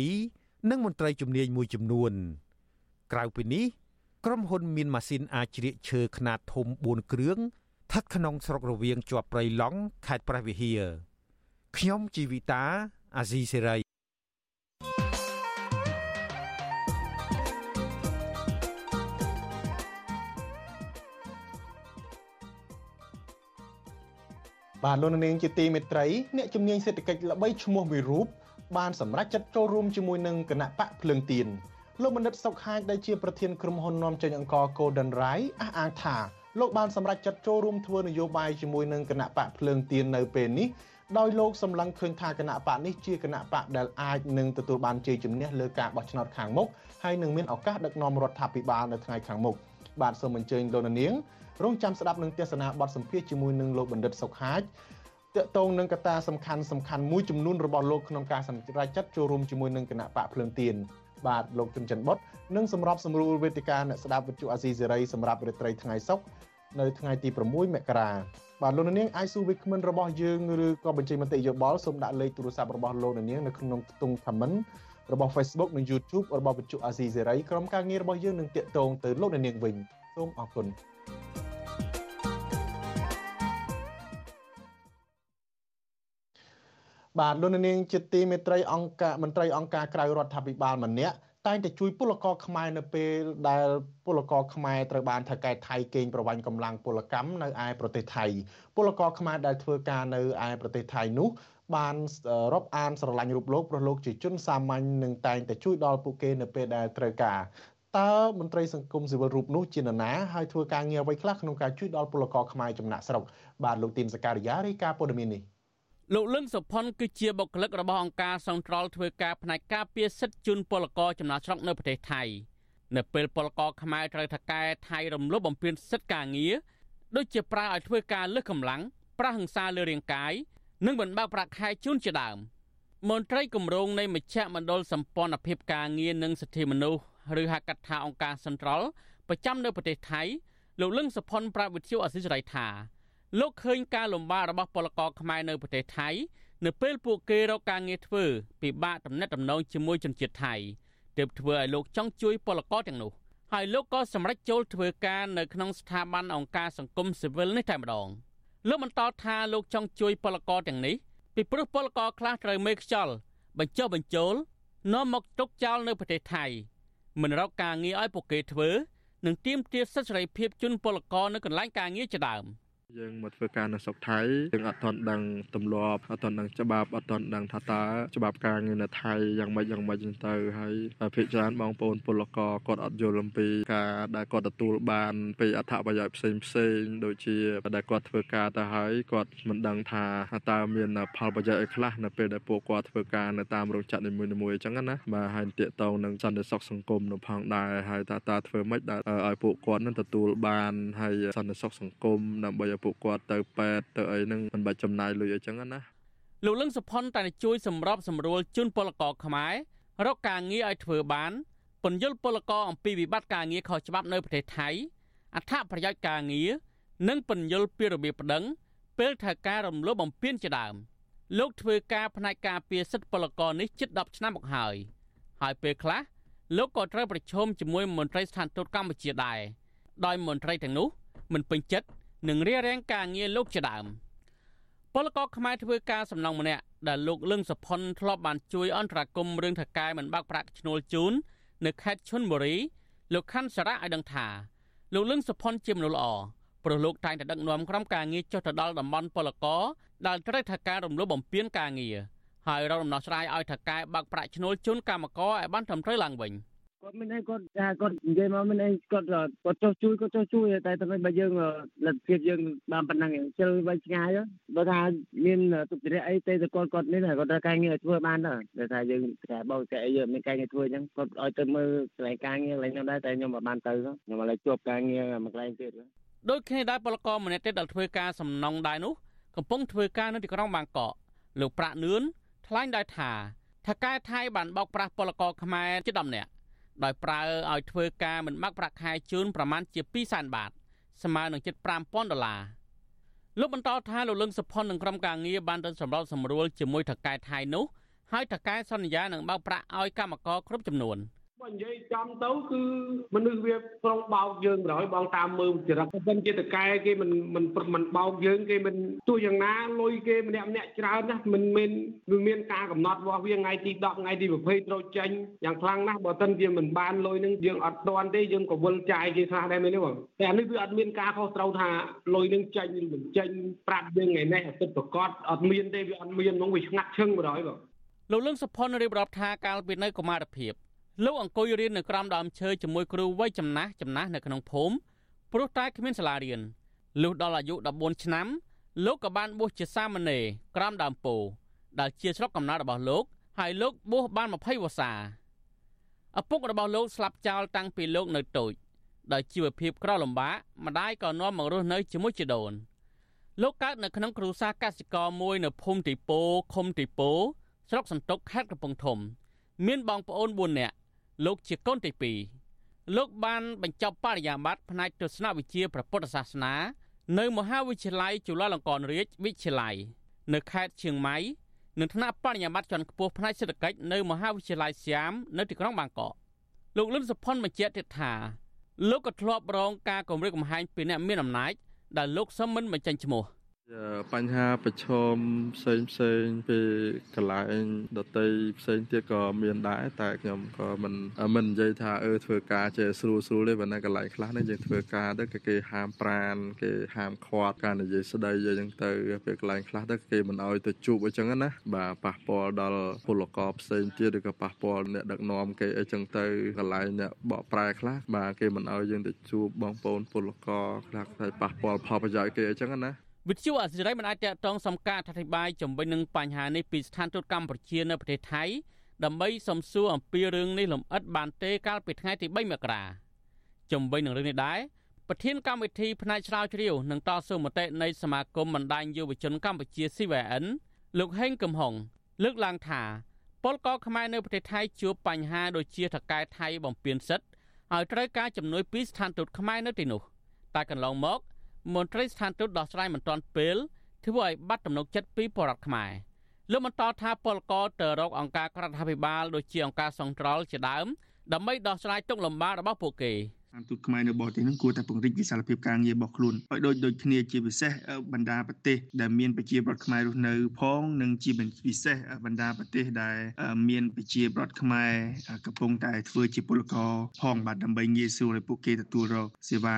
និងមន្ត្រីជំនាញមួយចំនួន ក្រៅពីនេះក្រុមហ៊ុនមានម៉ាស៊ីនអាចជ្រៀកឈើខ្នាតធំ4គ្រឿងស្ថិតក្នុងស្រុករវៀងជាប់ព្រៃឡង់ខេត្តព្រះវិហារខ្ញុំជីវិតាអាស៊ីសេរី បាទលោកនាងជាទីមេត្រីអ្នកជំនាញសេដ្ឋកិច្ចល្បីឈ្មោះមួយរូបបានសម្រេចចិត្តចូលរួមជាមួយនឹងគណៈបកភ្លើងទៀនលោកបណ្ឌិតសុកហាជដែលជាប្រធានក្រុមហ៊ុននាំចេញអង្គរ Golden Rai អះអាងថាលោកបានសម្រេចចិត្តចូលរួមធ្វើនយោបាយជាមួយនឹងគណៈបកភ្លើងទៀននៅពេលនេះដោយលោកសម្លឹងឃើញថាគណៈបកនេះជាគណៈបកដែលអាចនឹងទទួលបានជ័យជំនះលើការបោះឆ្នោតខាងមុខហើយនឹងមានឱកាសដឹកនាំរដ្ឋាភិបាលនៅថ្ងៃខាងមុខ បាទសូមអញ្ជើញលោកនាងរងចាំស្ដាប់នឹងទេសនាបទសម្ភាសជាមួយនឹងលោកបណ្ឌិតសុកហាជតកតងនឹងកត្តាសំខាន់សំខាន់មួយចំនួនរបស់លោកក្នុងការសម្រេចចិត្តចូលរួមជាមួយនឹងគណៈបកភ្លើងទៀនបាទលោកជុនច័ន្ទបុតនិងសម្របសម្រួលវេទិកាអ្នកស្ដាប់វិទ្យុអាស៊ីសេរីសម្រាប់រាត្រីថ្ងៃសុក្រនៅថ្ងៃទី6មករាបាទលោកនាងអាចសួរវិក្កាមិនរបស់យើងឬក៏បញ្ចេញមតិយោបល់សូមដាក់លេខទូរស័ព្ទរបស់លោកនាងនៅក្នុងខ្ទង់ comment របស់ Facebook និង YouTube របស់វិទ្យុអាស៊ីសេរីក្រុមការងាររបស់យើងនឹងតាក់ទងទៅលោកនាងវិញសូមអរគុណបាទលោកនាងជាទីមេត្រីអង្គការមន្ត្រីអង្គការក្រៅរដ្ឋាភិបាលម្នាក់តែងតែជួយពលករខ្មែរនៅពេលដែលពលករខ្មែរត្រូវបានថៅកែថៃកេងប្រវ័ញ្ចកម្លាំងពលកម្មនៅឯប្រទេសថៃពលករខ្មែរដែលធ្វើការនៅឯប្រទេសថៃនោះ បានរាប់អានស្រឡាញ់រូបលោកព្រោះលោកជាជនសាមញ្ញនិងតែងតែជួយដល់ពួកគេនៅពេលដែលត្រូវការតើមន្ត្រីសង្គមស៊ីវិលរូបនោះជានរណាហើយធ្វើការងារអ្វីខ្លះក្នុងការជួយដល់ពលករខ្មែរចំណាក់ស្រុកបាទលោកទីនសការីយ៉ារាយការណ៍ព័ត៌មាននេះលោកលឹងសុផុនគឺជាបុគ្គលិករបស់អង្គការសង្ត្រលធ្វើការផ្នែកការពារសិទ្ធិជនពលករចំណាក់ស្រុកនៅប្រទេសថៃនៅពេលពលករខ្មែរត្រូវថកែថៃរំលោភបំពានសិទ្ធិការងារដូចជាប្រើឲ្យធ្វើការលើសកម្លាំងប្រះហិង្សាលើរាងកាយ និងមិនបើកប្រាក់ខែជូនជាដើមមន្ត្រីគម្រោងនៃមជ្ឈមណ្ឌលសម្ព័ន្ធភាពការងារនិងសិទ្ធិមនុស្សឬហៅកាត់ថាអង្គការសន្ត្រលប្រចាំនៅប្រទេសថៃលោកលឹងសុផុនប្រាប់វិទ្យុអសិរ័យថាលោកឃើញការលំបាករបស់ពលករខ្មែរនៅប្រទេសថៃនៅពេលពួកគេរកការងារធ្វើពិបាកតំណែងតំណងជាមួយជនជាតិថៃទើបធ្វើឲ្យលោកចង់ជួយពលករទាំងនោះហើយលោកក៏សម្រេចចូលធ្វើការនៅក្នុងស្ថាប័នអង្គការសង្គមស៊ីវិលនេះតែម្ដង លោកបន្តថាលោកចង់ជួយពលករទាំងនេះពីព្រោះពលករខ្លះត្រូវមេខ្យល់បញ្ចុះបញ្ចូលនាំមកទុកចោលនៅប្រទេសថៃមិនរកការងារឲ្យពួកគេធ្វើនិងទាមទារសិទ្ធិសេរីភាពជូនពលករនៅកន្លែងការងារជាដើម។ យើងមកធ្វើការនៅស្រុកថៃយើងអត់ទាន់ដឹងទម្លាប់អត់ទាន់ដឹងច្បាប់អត់ទាន់ដឹងថាតើច្បាប់ការងារនៅថៃយ៉ាងម៉េចយ៉ាងម៉េចចឹងទៅហើយភាគច្រើនបងប្អូនពលករគាត់អត់យល់អំពីការដែលគាត់ទទួលបានពីអត្ថប្រយោជន៍ផ្សេងផ្សេងដូចជាដែលគាត់ធ្វើការទៅហើយគាត់មិនដឹងថាតើមានផលប្រយោជន៍អីខ្លះនៅពេលដែលពួកគាត់ធ្វើការនៅតាមរោងចក្រនីមួយៗអញ្ចឹងណាបាទហើយតាកតងនឹងសន្តិសុខសង្គមនៅផងដែរហើយតើតើធ្វើម៉េចដែលឲ្យពួកគាត់នឹងទទួលបានហើយសន្តិសុខសង្គមដើម្បីឲ្យពួកគាត់ទៅពេទ្យទៅអីហ្នឹងមិនបាច់ចំណាយលុយអីចឹងណាលោកលឹងសុផុនតែជួយសម្របសម្រួលជូនពលករខ្មែររកការងារឲ្យធ្វើបានពន្យល់ពលករអំពីវិបត្តិការងារខុសច្បាប់នៅប្រទេសថៃអត្ថប្រយោជន៍ការងារនិងពន្យល់ពីរបៀបប្តឹងពេលធ្វើការរំលោភបំពានជាដើមលោកធ្វើការផ្នែកការពារសិទ្ធិពលករនេះជិត10ឆ្នាំមកហើយហើយពេលខ្លះលោកក៏ត្រូវប្រឈមជាមួយមន្ត្រីស្ថានទូតកម្ពុជាដែរដោយមន្ត្រីទាំងនោះមិនពេញចិត្ត និងរារាំងការងារលោកជាដើមពលករខ្មែរធ្វើការសំណងម្នាក់ដែលលោកលឹងសុផុនធ្លាប់បានជួយអន្តរាគមន៍រឿងថកែមិនបាក់ប្រាក់ឈ្នួលជូននៅខេត្តឈុនបុរីលោកខាន់សារ៉ាឲ្យដឹងថាលោកលឹងសុផុនជាមនុស្សល្អព្រោះលោកតែងតែដឹកនាំក្រុមការងារចុះទៅដល់តំបន់ពលករដែលត្រូវថកែរំលោភបំពានការងារហើយរកដំណោះស្រាយឲ្យថកែបាក់ប្រាក់ឈ្នួលជូនកម្មករឲ្យបានត្រឹមត្រូវឡើងវិញ គាត់មិនអីគាត់ថាគាត់និយាយមកមិនអីគាត់គាត់ចោះជួយគាត់ចោះជួយតែតែបើយើងលទ្ធភាពយើងបានប៉ុណ្ណឹងជិលវិញឆ្ងាយបើថាមានទុតិយអីទេតែគាត់គាត់នេះគាត់ត្រូវការងារធ្វើបានដែរតែថាយើងតែបោកតែអីយើងមានការងារធ្វើអញ្ចឹងគាត់ឲ្យទៅមើលកន្លែងការងារកន្លែងនោះដែរតែខ្ញុំមិនបានទៅខ្ញុំឥឡូវជួបការងារមួយកន្លែងទៀតដូចគ្នាដែរពលករម្នាក់ទៀតដែលធ្វើការសំណងដែរនោះកំពុងធ្វើការនៅទីក្រុងបាងកកលោកប្រាក់នឿនថ្លែងដែរថាថកែថៃបានបោកប្រាស់ពលករខ្មែរជា10នាក់ ដោយប្រើឲ្យធ្វើការមិនបាក់ប្រាក់ខែជូនប្រមាណជា200,000បាតស្មើនឹងជិត5000ដុល្លារលោកបន្តថាលោកលឹងសុផុននិងក្រុមការងារបានទៅសម្របសម្រួលជាមួយថកែថៃនោះហើយថកែសន្យានឹងបើកប្រាក់ឲ្យកម្មករគ្រប់ចំនួន។ បើនិយាយចំទៅគឺមនុស្សវាប្រុងបោកយើងប្រហើយបងតាមមើលចរិតបើមិនជាតកែគេមិនមិនមិនបោកយើងគេមិនទោះយ៉ាងណាលុយគេម្នាក់ម្នាក់ច្រើនណាស់មិនមានវាមានការកំណត់របស់វាថ្ងៃទី10ថ្ងៃទី20ត្រូវចេញយ៉ាងខ្លាំងណាស់បើមិនជាមិនបានលុយនឹងយើងអត់ទាន់ទេយើងក៏វិលចាយគេខ្លះដែរមែនទេបងតែអានេះវាអត់មានការខុសត្រូវថាលុយនឹងចេញឬមិនចេញប្រាប់យើងថ្ងៃនេះអត់ប្រកាសអត់មានទេវាអត់មាននោះវាឆ្ងាត់ឈឹងប្រហើយបងលោកលឹងសុផុនរៀបរាប់ថាកាលពីនៅកុមារភាព លោកអង្គុយរៀននៅក្រោមដើមឈើជាមួយគ្រូវ័យចំណាស់ចំណាស់នៅក្នុងភូមិព្រោះតែគ្មានសាលារៀនលុះដល់អាយុ14ឆ្នាំលោកក៏បានបួសជាសាមណេរក្រោមដើមពោធិ៍ដែលជាស្រុកកំណើតរបស់លោក ហើយលោកបួសបាន20វស្សាឪពុករបស់លោកស្លាប់ចោលតាំងពីលោកនៅតូចដោយជីវភាពក្រលំបាកម្ដាយក៏នាំមករស់នៅជាមួយជីដូនលោកកើតនៅក្នុងគ្រួសារកសិករមួយនៅភូមិទីពោឃុំទីពោស្រុកសន្ទុកខេត្តកំពង់ធំ មានបងប្អូន4នាក់ លោកជាកូនទី2លោកបានបញ្ចប់បរិញ្ញាបត្រផ្នែកទស្សនវិជ្ជាព្រះពុទ្ធសាសនា នៅមហាវិទ្យាល័យจุฬាលង្កនរាជវិទ្យាល័យនៅខេត្តឈៀងម៉ៃនិងថ្នាក់បរិញ្ញាបត្រជាន់ខ្ពស់ផ្នែកសេដ្ឋកិច្ចនៅមហាវិទ្យាល័យស្យាមនៅទីក្រុងបាងកកលោកលឹមសុផុនបញ្ជាក់ទៀតថាលោកក៏ធ្លាប់រងការគំរាមកំហែងពីអ្នកមានអំណាចដែលលោកសឹមមិនបញ្ចេញឈ្មោះ។ បញ្ហាប្រឈមផ្សេងផ្សេងពីកន្លែងដតីផ្សេងទៀតក៏មានដែរតែខ្ញុំក៏មិនមិននិយាយថាអឺធ្វើការចេះស្រួលស្រួលទេបើនៅកន្លែងខ្លះនេះយើងធ្វើការទៅគេហាមប្រានគេហាមឃាត់ការនិយាយស្ដីអីចឹងទៅពេលកន្លែងខ្លះទៅគេមិនអោយទៅជួបអីចឹងណាបាទប៉ះពាល់ដល់ពលករផ្សេងទៀតឬក៏ប៉ះពាល់អ្នកដឹកនាំគេអីចឹងទៅកន្លែងអ្នកបកប្រែខ្លះបាទគេមិនអោយយើងទៅជួបបងប្អូនពលករខ្លះតែប៉ះពាល់ផលប្រយោជន៍គេអីចឹងណា វិទ្យុអសិរ័យមិនអាចតតងសំការអធិប្បាយជំវិញនឹងបញ្ហានេះពីស្ថានទូតកម្ពុជានៅប្រទេសថៃដើម្បីសំសួរអំពីរឿងនេះលំអិតបានទេកាលពីថ្ងៃទី3មករាជំវិញនឹងរឿងនេះដែរប្រធានកម្មវិធីផ្នែកឆ្លាវជ្រាវនិងតស៊ូមតិនៃសមាគមបណ្ដាញយុវជនកម្ពុជា CVN លោកហេងកំហុងលើកឡើងថាពលករខ្មែរនៅប្រទេសថៃជួបបញ្ហាដូចជាថកែថៃបំពេញសិទ្ធឲ្យត្រូវការជំនួយពីស្ថានទូតខ្មែរនៅទីនោះតែកន្លងមក មន្ត្រីស្ថានទូតដោះស្រាយមិនទាន់ពេលធ្វើឲ្យបាត់ទំនុកចិត្តពីបរដ្ឋខ្មែរលោកបន្តថាពលករទៅរកអង្គការក្រៅរដ្ឋាភិបាលដូចជាអង្គការសង្ត្រលជាដើមដើម្បីដោះស្រាយទុកលំបាករបស់ពួកគេ។ តាមទូតខ្មែរនៅបរទេសហ្នឹងគួរតែពង្រីកវិសាលភាពការងាររបស់ខ្លួនឲ្យដូចដូចគ្នាជាពិសេសបណ្ដាប្រទេសដែលមានប្រជាប្រដ្ឋខ្មែររស់នៅផងនិងជាពិសេសបណ្ដាប្រទេសដែលមានប្រជាប្រដ្ឋខ្មែរកំពុងតែធ្វើជាពលករផងបាទដើម្បីងាយស្រួលឲ្យពួកគេទទួលរកសេវា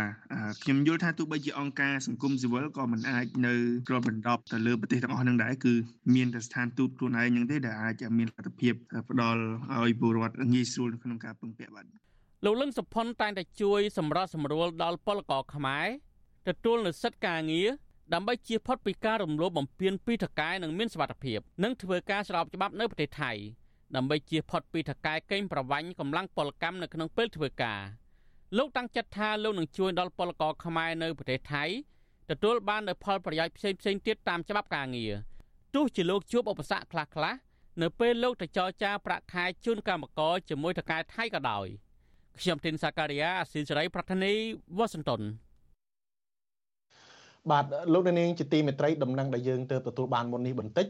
ខ្ញុំយល់ថាទោះបីជាអង្គការសង្គមស៊ីវិលក៏មិនអាចនៅគ្របដណ្ដប់ទៅលើប្រទេសទាំងអស់ហ្នឹងដែរគឺមានតែស្ថានទូតខ្លួនឯងហ្នឹងទេដែលអាចមានលទ្ធភាពផ្ដល់ឲ្យពលរដ្ឋងាយស្រួលក្នុងការពឹងពាក់បាទ លោកលឹងសុផុនតែងតែជួយសម្រាប់សម្រួលដល់ពលករខ្មែរទទួលនូវសិទ្ធិការងារដើម្បីជៀសផុតពីការរំលោភបំពានពីថកែនិងមានសុវត្ថិភាពនិងធ្វើការស្របច្បាប់នៅប្រទេសថៃដើម្បីជៀសផុតពីថកែកេងប្រវ័ញ្ចកម្លាំងពលកម្មនៅក្នុងពេលធ្វើការលោកតាំងចិត្តថាលោកនឹងជួយដល់ពលករខ្មែរនៅប្រទេសថៃទទួលបាននូវផលប្រយោជន៍ផ្សេងផ្សេងទៀតតាមច្បាប់ការងារទោះជាលោកជួបឧបសគ្គខ្លះៗនៅពេលលោកទៅចរចាប្រាក់ខែជូនកម្មករជាមួយថកែថៃក៏ដោយ។ ខ្ញុំទីនសាការីយ៉ាអស៊ីសេរីប្រធានីវ៉ាស៊ីនតោនបាទលោកនាងជាទីមេត្រីដំណឹងដែលយើងទើបទទួលបានមុននេះបន្តិច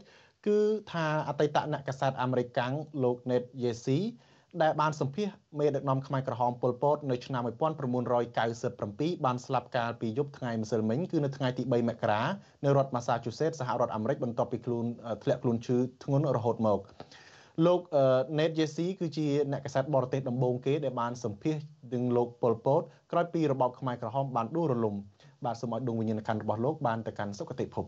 គឺថាអតីតអ្នកកាសែតអាមេរិកកាំងលោក Ned Yesi ដែលបានសម្ភាសមេដឹកនាំខ្មែរក្រហមប៉ុលពតនៅឆ្នាំ1997បានស្លាប់កាលពីយប់ថ្ងៃម្សិលមិញគឺនៅថ្ងៃទី3មករានៅរដ្ឋ Massachusetts សហរដ្ឋអាមេរិកបន្ទាប់ពីខ្លួនធ្លាក់ខ្លួនឈឺធ្ងន់រហូតមក លោក Ned Jesse គឺជាអ្នកកាសែតបរទេសដំបូងគេដែលបានសម្ភាសនឹងលោកប៉ុលពតក្រោយពីរបបខ្មែរក្រហមបានដួលរលំបាទសូមឲ្យដួងវិញ្ញាណក្ខន្ធរបស់លោកបានទៅកាន់សុគតិភព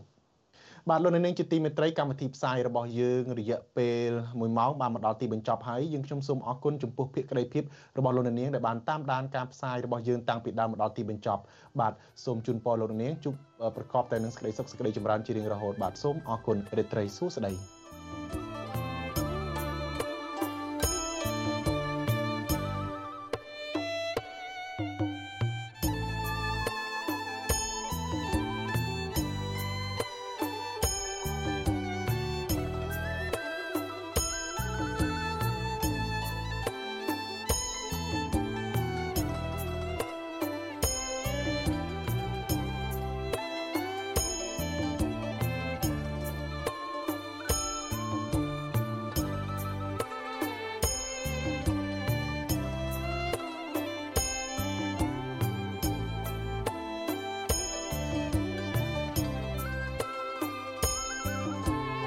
បាទលោកនាងជាទីមេត្រីកម្មវិធីផ្សាយរបស់យើងរយៈពេល1ម៉ោងបានមកដល់ទីបញ្ចប់ហើយយើងខ្ញុំសូមអរគុណចំពោះភាគក្តីភាពរបស់លោកនាងដែលបានតាមដានការផ្សាយរបស់យើងតាំងពីដើមមកដល់ទីបញ្ចប់បាទសូមជូនពរលោកនាងជួបប្រកបតែនឹងសេចក្តីសុខសេចក្តីចម្រើនជារៀងរហូតបាទសូមអរគុណរីត្រីសួស្តី